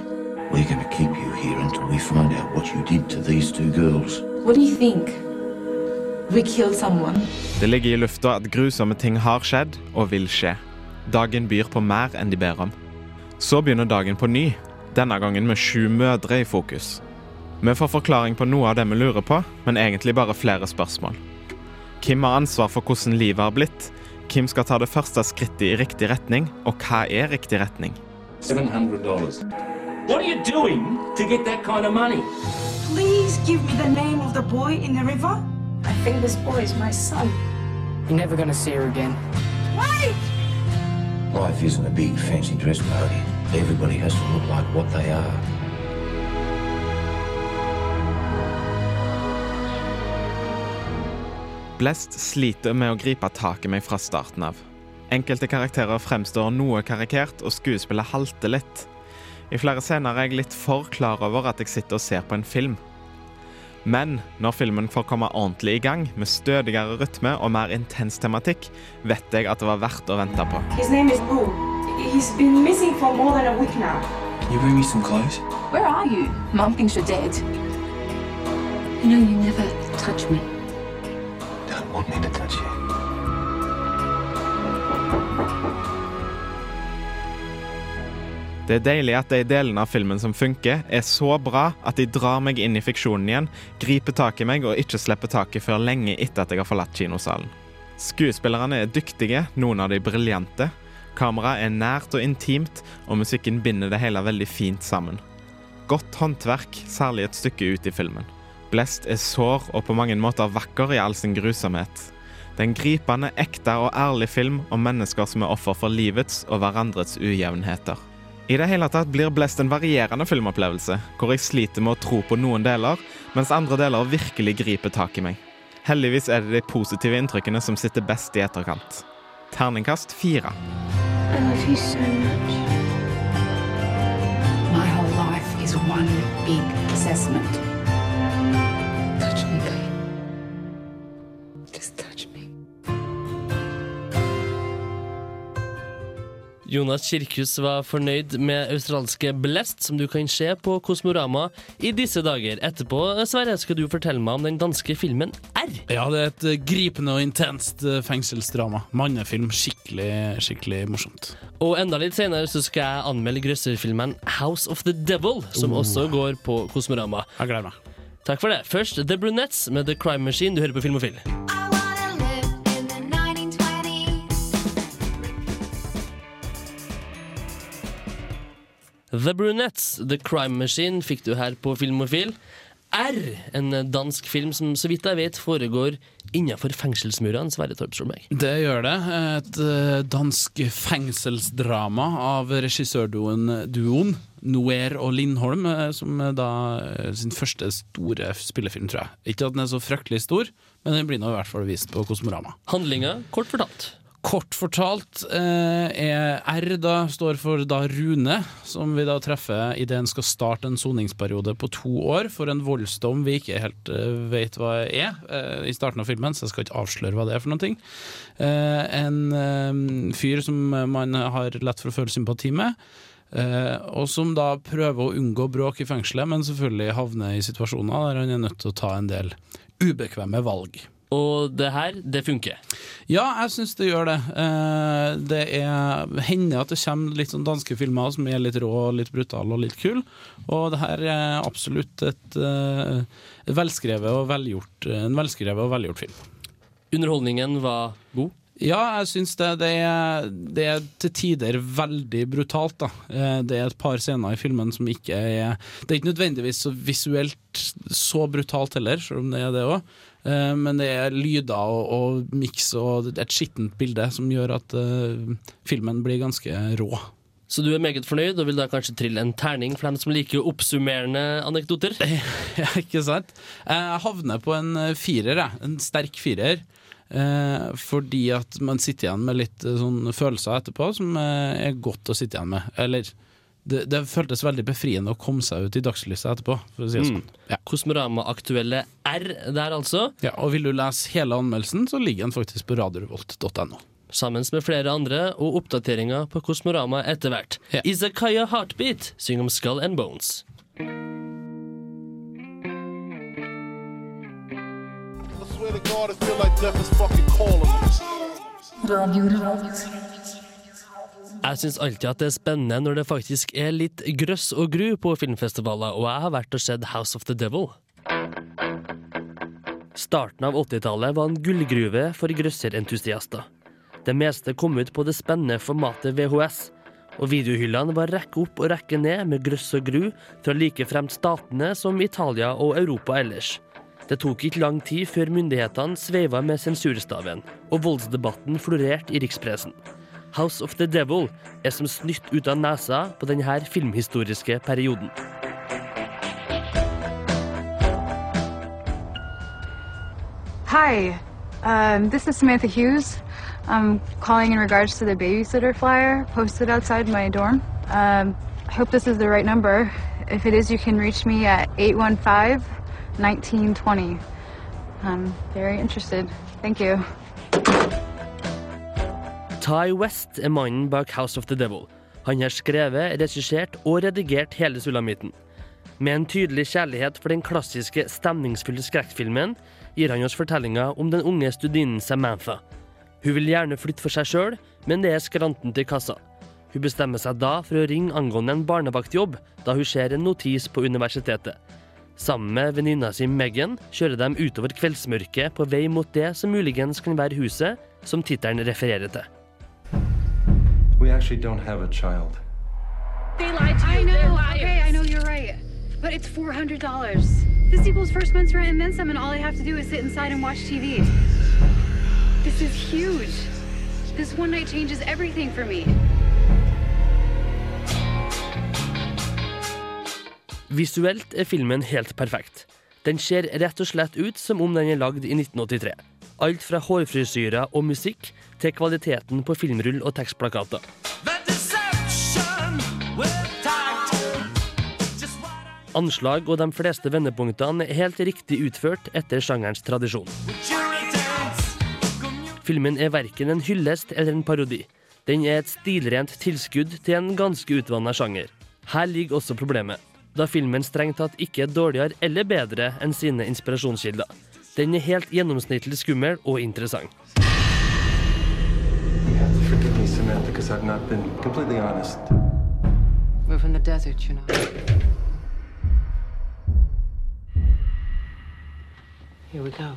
We're going keep you here until we find out what you did to these two girls. What do you think? We killed someone? Det ligger i lufta at grusomme ting har skjedd og vil skje. Dagen byr på mer enn de ber om. Så begynner dagen på ny, denne gangen med sju mødre i fokus. Vi får forklaring på noe av det vi lurer på, men egentlig bare flere spørsmål. Hvem har ansvar for hvordan livet har blitt? Hvem skal ta det første skrittet i riktig retning, og hva er riktig retning? $700. What are you doing to get that kind of money? Please give me the name of the boy in the river. I think this boy is my son. You're never gonna see her again. Wait! Life isn't a big fancy dress party. Everybody has to look like what they are. Blest sliter med å gripe tak i meg fra starten av. Enkelte karakterer fremstår noe karikert, og skuespillet halter litt. I flere scener er jeg litt for klar over at jeg sitter og ser på en film. Men når filmen får komme ordentlig i gang, med stødigere rytme og mer intens tematikk, vet jeg at det var verdt å vente på. His name is Boo. He's been missing for more than a week now. You bring me some clothes? Where are you? Mom thinks you're dead. You know, you never touch me. Want me to touch you. Det er deilig at de delene av filmen som funker, er så bra at de drar meg inn i fiksjonen igjen, griper tak i meg og ikke slipper taket før lenge etter at jeg har forlatt kinosalen. Skuespillerne er dyktige, noen av de briljante. Kameraet er nært og intimt, og musikken binder det hele veldig fint sammen. Godt håndverk, særlig et stykke ut i filmen. Blest er sår og på mange måter vakker i all sin grusomhet. Det er en gripende, ekte og ærlig film om mennesker som er offer for livets og hverandres ujevnheter. I det hele tatt blir Blest en varierende filmopplevelse, hvor jeg sliter med å tro på noen deler, mens andre deler virkelig griper tak i meg. Heldigvis er det de positive inntrykkene som sitter best i etterkant. Terningkast fire. I love you so much. My whole life is one big assessment. Jonas Kirkhus var fornøyd med australske Blest, som du kan se på Kosmorama i disse dager. Etterpå Sverre, skal du fortelle meg om den danske filmen R. Ja, det er et eh, gripende og intenst eh, fengselsdrama. Mannefilm. Skikkelig, skikkelig morsomt. Og enda litt senere så skal jeg anmelde grøsserfilmen House of the Devil, som Oh. også går på Kosmorama. Jeg gleder meg. Takk for det. Først The Brunettes med The Crime Machine. Du hører på Filmofil. The Brunettes, The Crime Machine, fikk du her på Filmofil. R, en dansk film som så vidt jeg vet foregår innenfor fengselsmurene. Sverre Torp Solberg. Det gjør det. Et eh, dansk fengselsdrama av regissørduoen duoen Noer og Lindholm, eh, som er da eh, sin første store spillefilm, tror jeg. Ikke at den er så fryktelig stor, men den blir nå i hvert fall vist på Kosmorama. Handlinga, kort fortalt. Kort fortalt eh, R da står for da Rune, som vi da treffer idet han skal starte en soningsperiode på to år for en voldsdom vi ikke helt eh, vet hva er eh, i starten av filmen, så jeg skal ikke avsløre hva det er for noen ting. Eh, en eh, fyr som man har lett for å føle sympati med. Eh, og som da prøver å unngå bråk i fengselet, men selvfølgelig havner i situasjoner der han er nødt til å ta en del ubekvemme valg. Og det her, det funker. Ja, jeg syns det gjør det. Eh, det er, hender at det kommer litt sånn danske filmer som er litt rå, litt brutale og litt kul. Og det her er absolutt et, et velskrevet og velgjort, en velskrevet og velgjort film. Underholdningen var god? Ja, jeg syns det. Det er, det er til tider veldig brutalt. da. Eh, Det er et par scener i filmen som ikke er Det er ikke nødvendigvis så visuelt så brutalt heller, selv om det er det òg. Eh, men det er lyder og, og miks og et skittent bilde som gjør at eh, filmen blir ganske rå. Så du er meget fornøyd, og vil da kanskje trille en terning for dem som liker oppsummerende anekdoter? Ja, ikke sant? Jeg havner på en eh, firer, jeg. En sterk firer. Eh, fordi at man sitter igjen med litt sånn følelser etterpå som er godt å sitte igjen med. Eller det, det føltes veldig befriende å komme seg ut i dagslyset etterpå, for å si det sånn. Mm. Kosmorama-aktuelle R der, altså. Ja, og vil du lese hele anmeldelsen, så ligger den faktisk på radiorevolt.no. Sammen med flere andre og oppdateringer på Kosmorama etter hvert. Izakaya Heartbeat synger om Skull and Bones. I swear Jeg syns alltid at det er spennende når det faktisk er litt grøss og gru på filmfestivaler, og jeg har vært og sett House of the Devil. Starten av 80-tallet var en gullgruve for grøsserentusiaster. Det meste kom ut på det spennende formatet VHS, og videohyllene var rekke opp og rekke ned med grøss og gru fra like fremt statene som Italia og Europa ellers. Det tok ikke lang tid før myndighetene sveiva med sensurstaven, og voldsdebatten florerte i rikspressen. House of the Devil er som snytt ut av nesa på denne filmhistoriske perioden. Hi, um, this is Samantha Hughes. I'm calling in regards to the babysitter flyer posted outside my dorm. Um, I hope this is the right number. If it is, you can reach me at 815 1920. I'm very interested. Thank you. Ty West er mannen bak House of the Devil. Han har skrevet, regissert og redigert hele sulamitten. Med en tydelig kjærlighet for den klassiske, stemningsfulle skrekkfilmen gir han oss fortellinga om den unge studinen Samantha. Hun vil gjerne flytte for seg sjøl, men det er skranten til kassa. Hun bestemmer seg da for å ringe angående en barnevaktjobb, da hun ser en notis på universitetet. Sammen med venninna si Megan kjører de utover kveldsmørket på vei mot det som muligens kan være huset som tittelen refererer til. We actually don't have a child. They lied to you. I know. They're. Okay, I know you're right. But it's four hundred dollars. This equals first month's rent and then some, and all I have to do is sit inside and watch TV. This is huge. This one night changes everything for me. Visuelt er filmen helt perfekt. Den ser rett og slett ut som om den er lagd i 1983. Alt fra hårfrisyrer og musikk til kvaliteten på filmrull og tekstplakater. Anslag og de fleste vendepunktene er helt riktig utført etter sjangerens tradisjon. Filmen er verken en hyllest eller en parodi. Den er et stilrent tilskudd til en ganske utvanna sjanger. Her ligger også problemet, da filmen strengt tatt ikke er dårligere eller bedre enn sine inspirasjonskilder. Den er helt gjennomsnittlig skummel og interessant. Me, Samantha, because I've not been completely honest. We're from the desert, you know. Here we go.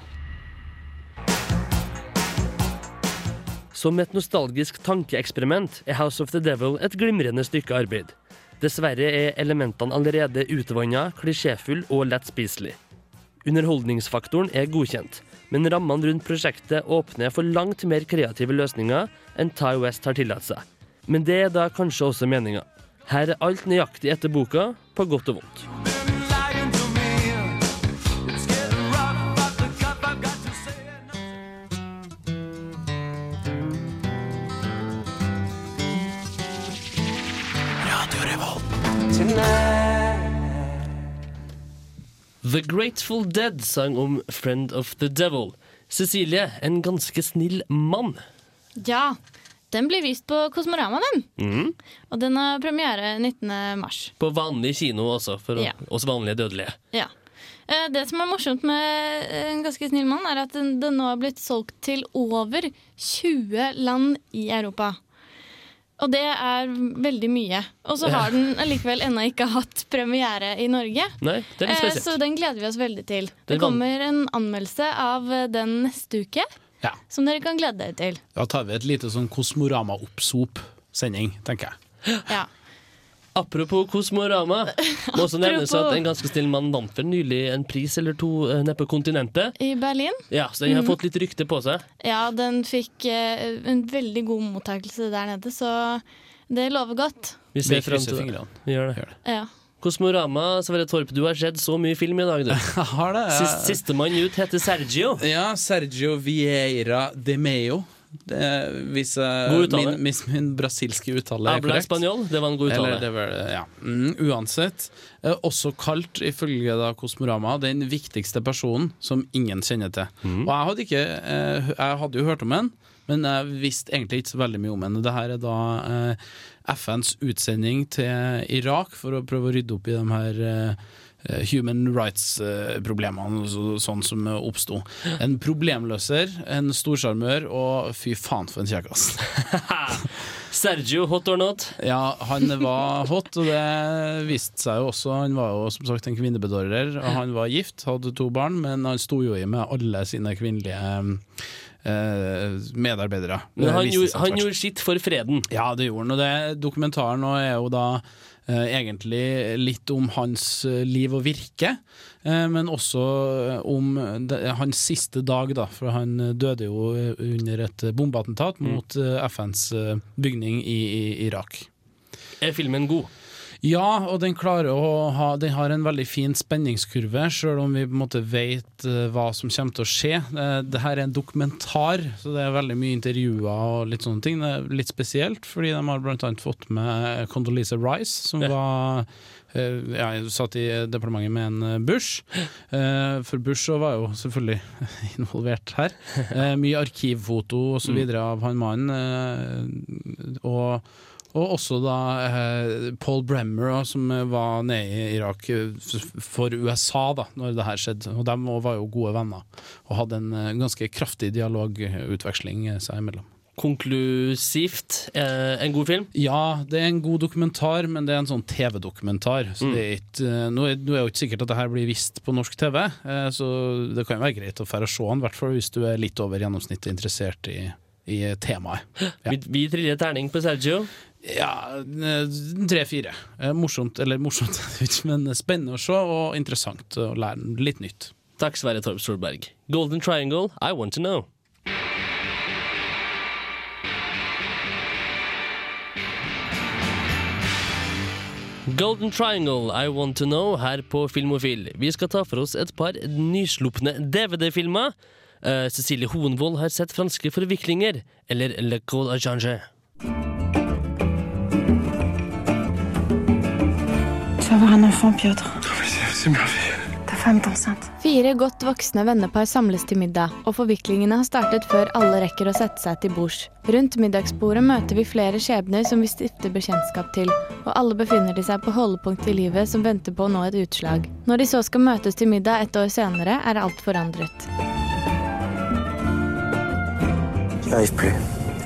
Som et nostalgisk tankeeksperiment er House of the Devil et glimrende stykke arbeid. Dessverre er elementene allerede utvanna, klisjéfull og lett spiselig. Underholdningsfaktoren er godkjent, men rammene rundt prosjektet åpner for langt mer kreative løsninger enn Ty West har tillatt seg. Men det er da kanskje også meninga. Her er alt nøyaktig etter boka, på godt og vondt. The Grateful Dead sang om Friend of the Devil. Cecilie, en ganske snill mann. Ja, den blir vist på Kosmorama, den. Mm. Og den har premiere 19. mars. På vanlig kino også, for Ja. oss vanlige dødelige. Ja. Eh, Det som er morsomt med En ganske snill mann, er at den, den nå har blitt solgt til over 20 land i Europa. Og det er veldig mye. Og så har den likevel ennå ikke hatt premiere i Norge. Nei, det er litt Eh, spesielt. Så den gleder vi oss veldig til. Det er kommer en anmeldelse av den neste uke, Ja. som dere kan glede dere til. Da tar vi et lite sånn Kosmorama-oppsop-sending, tenker jeg. Ja. Apropos Kosmorama. Må også nevnes at En ganske snill mann vant vel nylig en pris eller to eh, nede på kontinentet. I Berlin. Ja, Så den har mm. fått litt rykte på seg. Ja, den fikk eh, en veldig god mottakelse der nede, så det lover godt. Vi ser Vi frem til det. Vi gjør det. Ja. Kosmorama, Sverre Torp, du har sett så mye film i dag, du. har det. ja. Sistemann ut heter Sergio. Ja, Sergio Vieira de Meo. Det, hvis min, hvis min brasilske uttale er korrekt. Spanjol, det var en god uttale. Eller det var, ja. mm, uansett. Eh, også kalt, ifølge da Kosmorama, den viktigste personen som ingen kjenner til. Mm. Og jeg hadde, ikke, eh, jeg hadde jo hørt om ham. men jeg visste egentlig ikke så veldig mye om henne. Dette er da eh, FNs utsending til Irak for å prøve å rydde opp i de her eh, human rights-problemene sånn som oppsto. En problemløser, en storsjarmør, og fy faen for en kjekkas. Sergio, hot or not? Ja, han var hot, og det viste seg jo også. Han var jo som sagt en kvinnebedårer, og han var gift, hadde to barn, men han sto jo i med alle sine kvinnelige eh, medarbeidere. Men han, gjorde, han gjorde sitt for freden. Ja, det gjorde han. Og det, dokumentaren nå er jo da eh, egentlig litt om hans eh, liv og virke, eh, men også eh, om hans siste dag, da. For han eh, døde jo eh, under et bombeattentat Mm. mot eh, FNs eh, bygning i, i Irak. Er filmen god? Ja, og den klarer å ha Den har en veldig fin spenningskurve, sjøl om vi på en måte vet eh, hva som kommer til å skje. Dette er en dokumentar, så det er veldig mye intervjuer og litt sånne ting. Det er litt spesielt, fordi de har annet fått med Condoleezza Rice, som var eh, ja, jeg satt i departementet med en eh, Bush. Eh, For Bush var jo selvfølgelig involvert her. Eh, Mye arkivfoto og så Mm. av han mannen. eh, Og og også da eh, Paul Bremmer, da, som var nede i Irak eh, for USA da når det her skjedde. Og de var jo gode venner og hadde en eh, ganske kraftig dialogutveksling eh, seg imellom. Konklusivt. Eh, en god film? Ja, det er en god dokumentar, men det er en sånn TV-dokumentar. Så Mm. det er ikke, eh, nå, er, nå er jo ikke sikkert at det her blir vist på norsk TV, eh, så det kan jo være greit å fære og se den, i hvert fall hvis du er litt over gjennomsnittet interessert i, i temaet. Ja. Vi, vi triller terning på Sergio. Ja, tre-fire. Eh, Morsomt, eller morsomt, men spennende å se og interessant å lære litt nytt. Takk, Sverre Torp Solberg. Golden Triangle, I want to know. Golden Triangle, I Want To Know, her på Filmofil. Vi skal ta for oss et par nyslupne DVD-filmer. Uh, Cecilie Hoenvold har sett franske forviklinger, eller Le Col à Tu vas avoir un enfant, Piotr. C'est merveilleux. Ta femme est enceinte. Fire godt voksne vennepar samles til middag, og forviklingene har startet før alle rekker å sette seg til bords. Rundt middagsbordet møter vi flere skjebner som vi stifter bekjentskap til, og alle befinner de seg på holdepunkt i livet som venter på å nå et utslag. Når de så skal møtes til middag et år senere, er alt forandret. Jeg.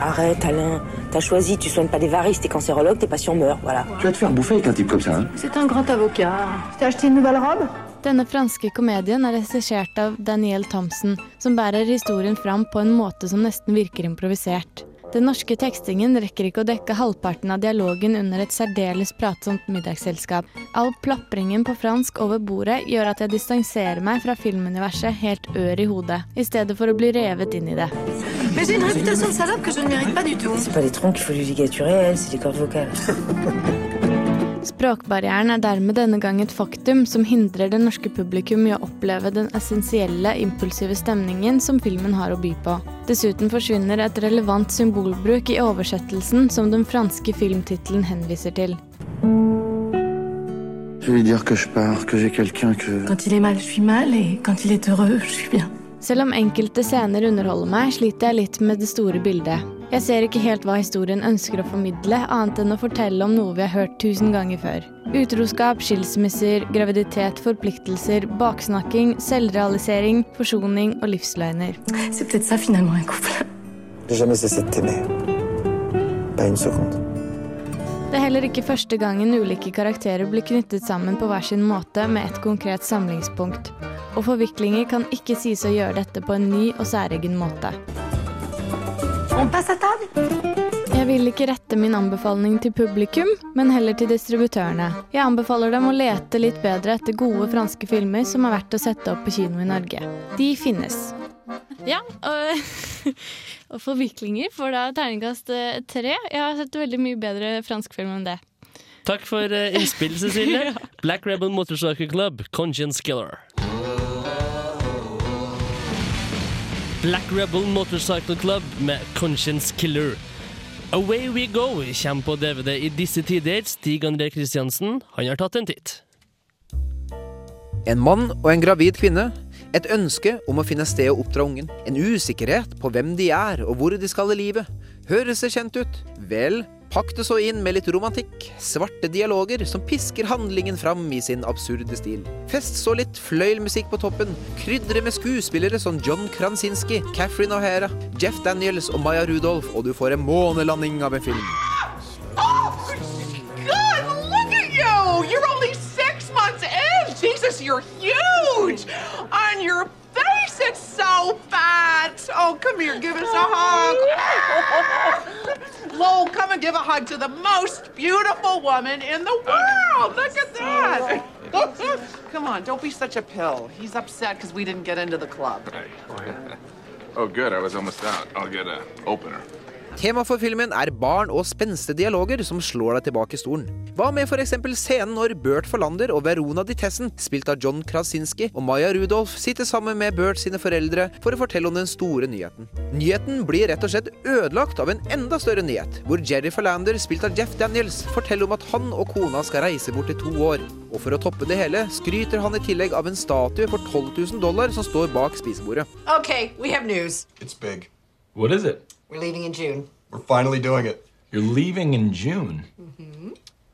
Arrête, Alain. T'as choisi, tu soignes pas des varices, t'es cancérologue, tes patients meurent, voilà. Tu vas te faire bouffer avec un type comme ça, hein C'est un grand avocat. T'as acheté une nouvelle robe? Denne franske komedien er regissert av Daniel Thomsen, som bærer historien fram på en måte som nesten virker improvisert. Den norske tekstingen rekker ikke å dekke halvparten av dialogen under et særdeles pratsomt middagsselskap. All plapringen på fransk over bordet gjør at jeg distanserer meg fra filmuniverset helt ør i hodet, i stedet for å bli revet inn i det. Mais j'ai une réputation de salope que je ne mérite pas du tout. C'est pas les troncs qu'il faut lui ligaturer, elle, c'est les cordes vocales. Språkbarrieren er dermed denne gang et faktum som hindrer det norske publikum i å oppleve den essensielle, impulsive stemningen som filmen har å by på. Dessuten forsvinner et relevant symbolbruk i oversettelsen som den franske filmtittelen henviser til. Je vais dire que je pars, que j'ai quelqu'un que... Quand il est mal, je suis mal, et quand il est heureux, je suis bien. Selv om enkelte scener underholder meg, sliter jeg litt med det store bildet. Jeg ser ikke helt hva historien ønsker å formidle, annet enn å fortelle om noe vi har hørt tusen ganger før. Utroskap, skilsmisser, graviditet, forpliktelser, baksnakking, selvrealisering, forsoning og livsløgner. C'est peut-être ça finalement un couple. Jamais cessé de t'aimer. Pas une seconde. Det er heller ikke første gangen ulike karakterer blir knyttet sammen på hver sin måte med et konkret samlingspunkt. Og forviklinger kan ikke sies å gjøre dette på en ny og særegen måte. Jeg vil ikke rette min anbefaling til publikum, men heller til distributørene. Jeg anbefaler dem å lete litt bedre etter gode franske filmer som er verdt å sette opp på kino i Norge. De finnes. Ja, og, og forviklinger får da terningkast eh, tre. Jeg har sett veldig mye bedre fransk film enn det. Takk for eh, innspill, Cecilie. Black Rebel Motorcycle Club, Conscience Killer. Black Rebel Motorcycle Club med Conscience Killer. Away We Go kommer på DVD i disse tider. Stig André Kristiansen han har tatt en titt. En mann og en gravid kvinne. Et ønske om å finne sted å oppdra ungen. En usikkerhet på hvem de er og hvor de skal i livet. Høres det kjent ut? Vel, pakk det så inn med litt romantikk. Svarte dialoger som pisker handlingen fram i sin absurde stil. Fest så litt fløyelmusikk på toppen. Krydre med skuespillere som John Krasinski, Catherine O'Hara, Jeff Daniels og Maya Rudolph, og du får en månelanding av en film. God, look at you! You're only six months in! Jesus, you're huge! On your face, it's so fat! Oh, come here, give us a hug. Lowell, come and give a hug to the most beautiful woman in the world! Look at that! come on, don't be such a pill. He's upset because we didn't get into the club. Oh, oh, good. I was almost out. I'll get a opener. Tema for filmen er barn og spenstige dialoger som slår deg tilbake i stolen. Hva med f.eks. scenen når Bert Forlander og Verona Ditessen, spilt av John Krasinski, og Maya Rudolph sitter sammen med Bert sine foreldre for å fortelle om den store nyheten. Nyheten blir rett og slett ødelagt av en enda større nyhet, hvor Jerry Forlander, spilt av Jeff Daniels, forteller om at han og kona skal reise bort i to år. Og for å toppe det hele skryter han i tillegg av en statue for 12 000 dollar som står bak spisebordet. Okay, we have news. It's big. What is it? We're leaving in June. We're finally doing it. You're leaving in June. Mm-hmm.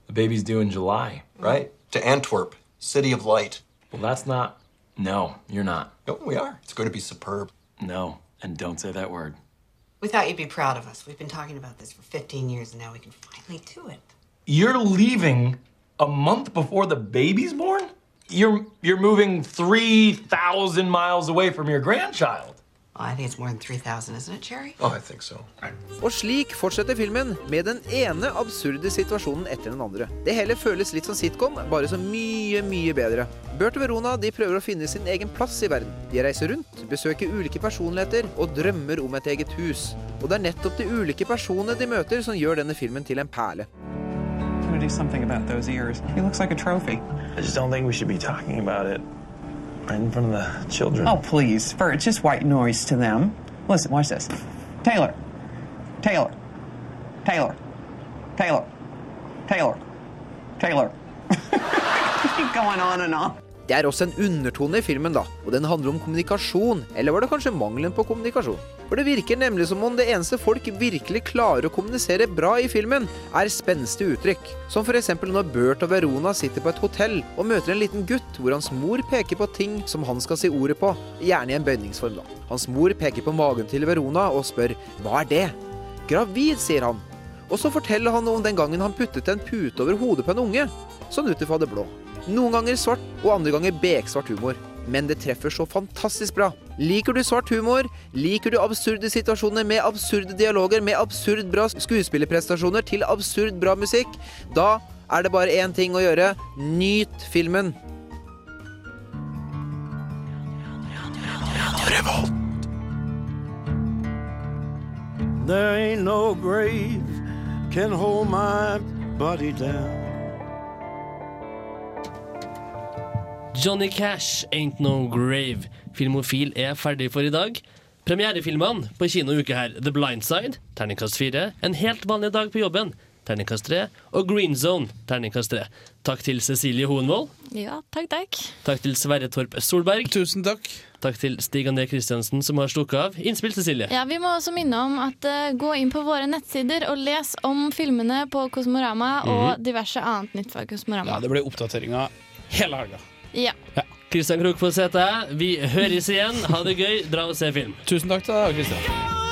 The baby's due in July. Mm-hmm. Right? To Antwerp, city of light. Well, that's not. No, you're not. No, we are. It's going to be superb. No, and don't say that word. We thought you'd be proud of us. We've been talking about this for 15 years, and now we can finally do it. You're leaving a month before the baby's born? You're you're moving 3,000 miles away from your grandchild. Well, I think it's more than 3,000, isn't it, Jerry? Oh, I think so. Og slik fortsetter filmen, med den ene absurde situasjonen etter den andre. Det hele føles litt som sitcom, bare så mye, mye bedre. Bert og Verona de prøver å finne sin egen plass i verden. De reiser rundt, besøker ulike personligheter og drømmer om et eget hus. Og det er nettopp de ulike personene de møter som gjør denne filmen til en perle. Gonna do something about those ears. He looks like a trophy. I just don't think we should be talking about it right in front of the children. Oh, please. For it's just white noise to them. Listen, watch this. Taylor. Taylor. Taylor. Taylor. Taylor. Taylor. Keep going on and on. Det er også en undertone i filmen, da, og den handler om kommunikasjon. Eller var det kanskje mangelen på kommunikasjon? For det virker nemlig som om det eneste folk virkelig klarer å kommunisere bra i filmen, er spenstige uttrykk. Som f.eks. når Bert og Verona sitter på et hotell og møter en liten gutt hvor hans mor peker på ting som han skal si ordet på, gjerne i en bøyningsform, da. Hans mor peker på magen til Verona og spør hva er det? Gravid, sier han. Og så forteller han om den gangen han puttet en pute over hodet på en unge. Sånn ut ifra det blå. Noen ganger svart, og andre ganger beksvart humor. Men det treffer så fantastisk bra. Liker du svart humor? Liker du absurde situasjoner med absurde dialoger, med absurd bra skuespillerprestasjoner til absurd bra musikk? Da er det bare én ting å gjøre. Nyt filmen. There ain't no grave can hold my body down. Johnny Cash, Ain't No Grave. Filmofil er ferdig for i dag. Premierefilmene på kino uke her The Blind Side, terningkast 4. En helt vanlig dag på jobben, terningkast 3. Og Green Zone, terningkast 3. Takk til Cecilie Hoenvold. Ja, takk, takk. Takk til Sverre Torp Solberg. Tusen takk. Takk til Stig André Kristiansen, som har stukket av. Innspill, Cecilie. Ja, Vi må også minne om at uh, gå inn på våre nettsider og les om filmene på Kosmorama og diverse annet nytt fra Kosmorama. Ja, det blir oppdateringer hele helga. Ja. Kristian Krok heter jeg. Vi høres igjen. Ha det gøy. Dra og se film. Tusen takk til deg, Kristian.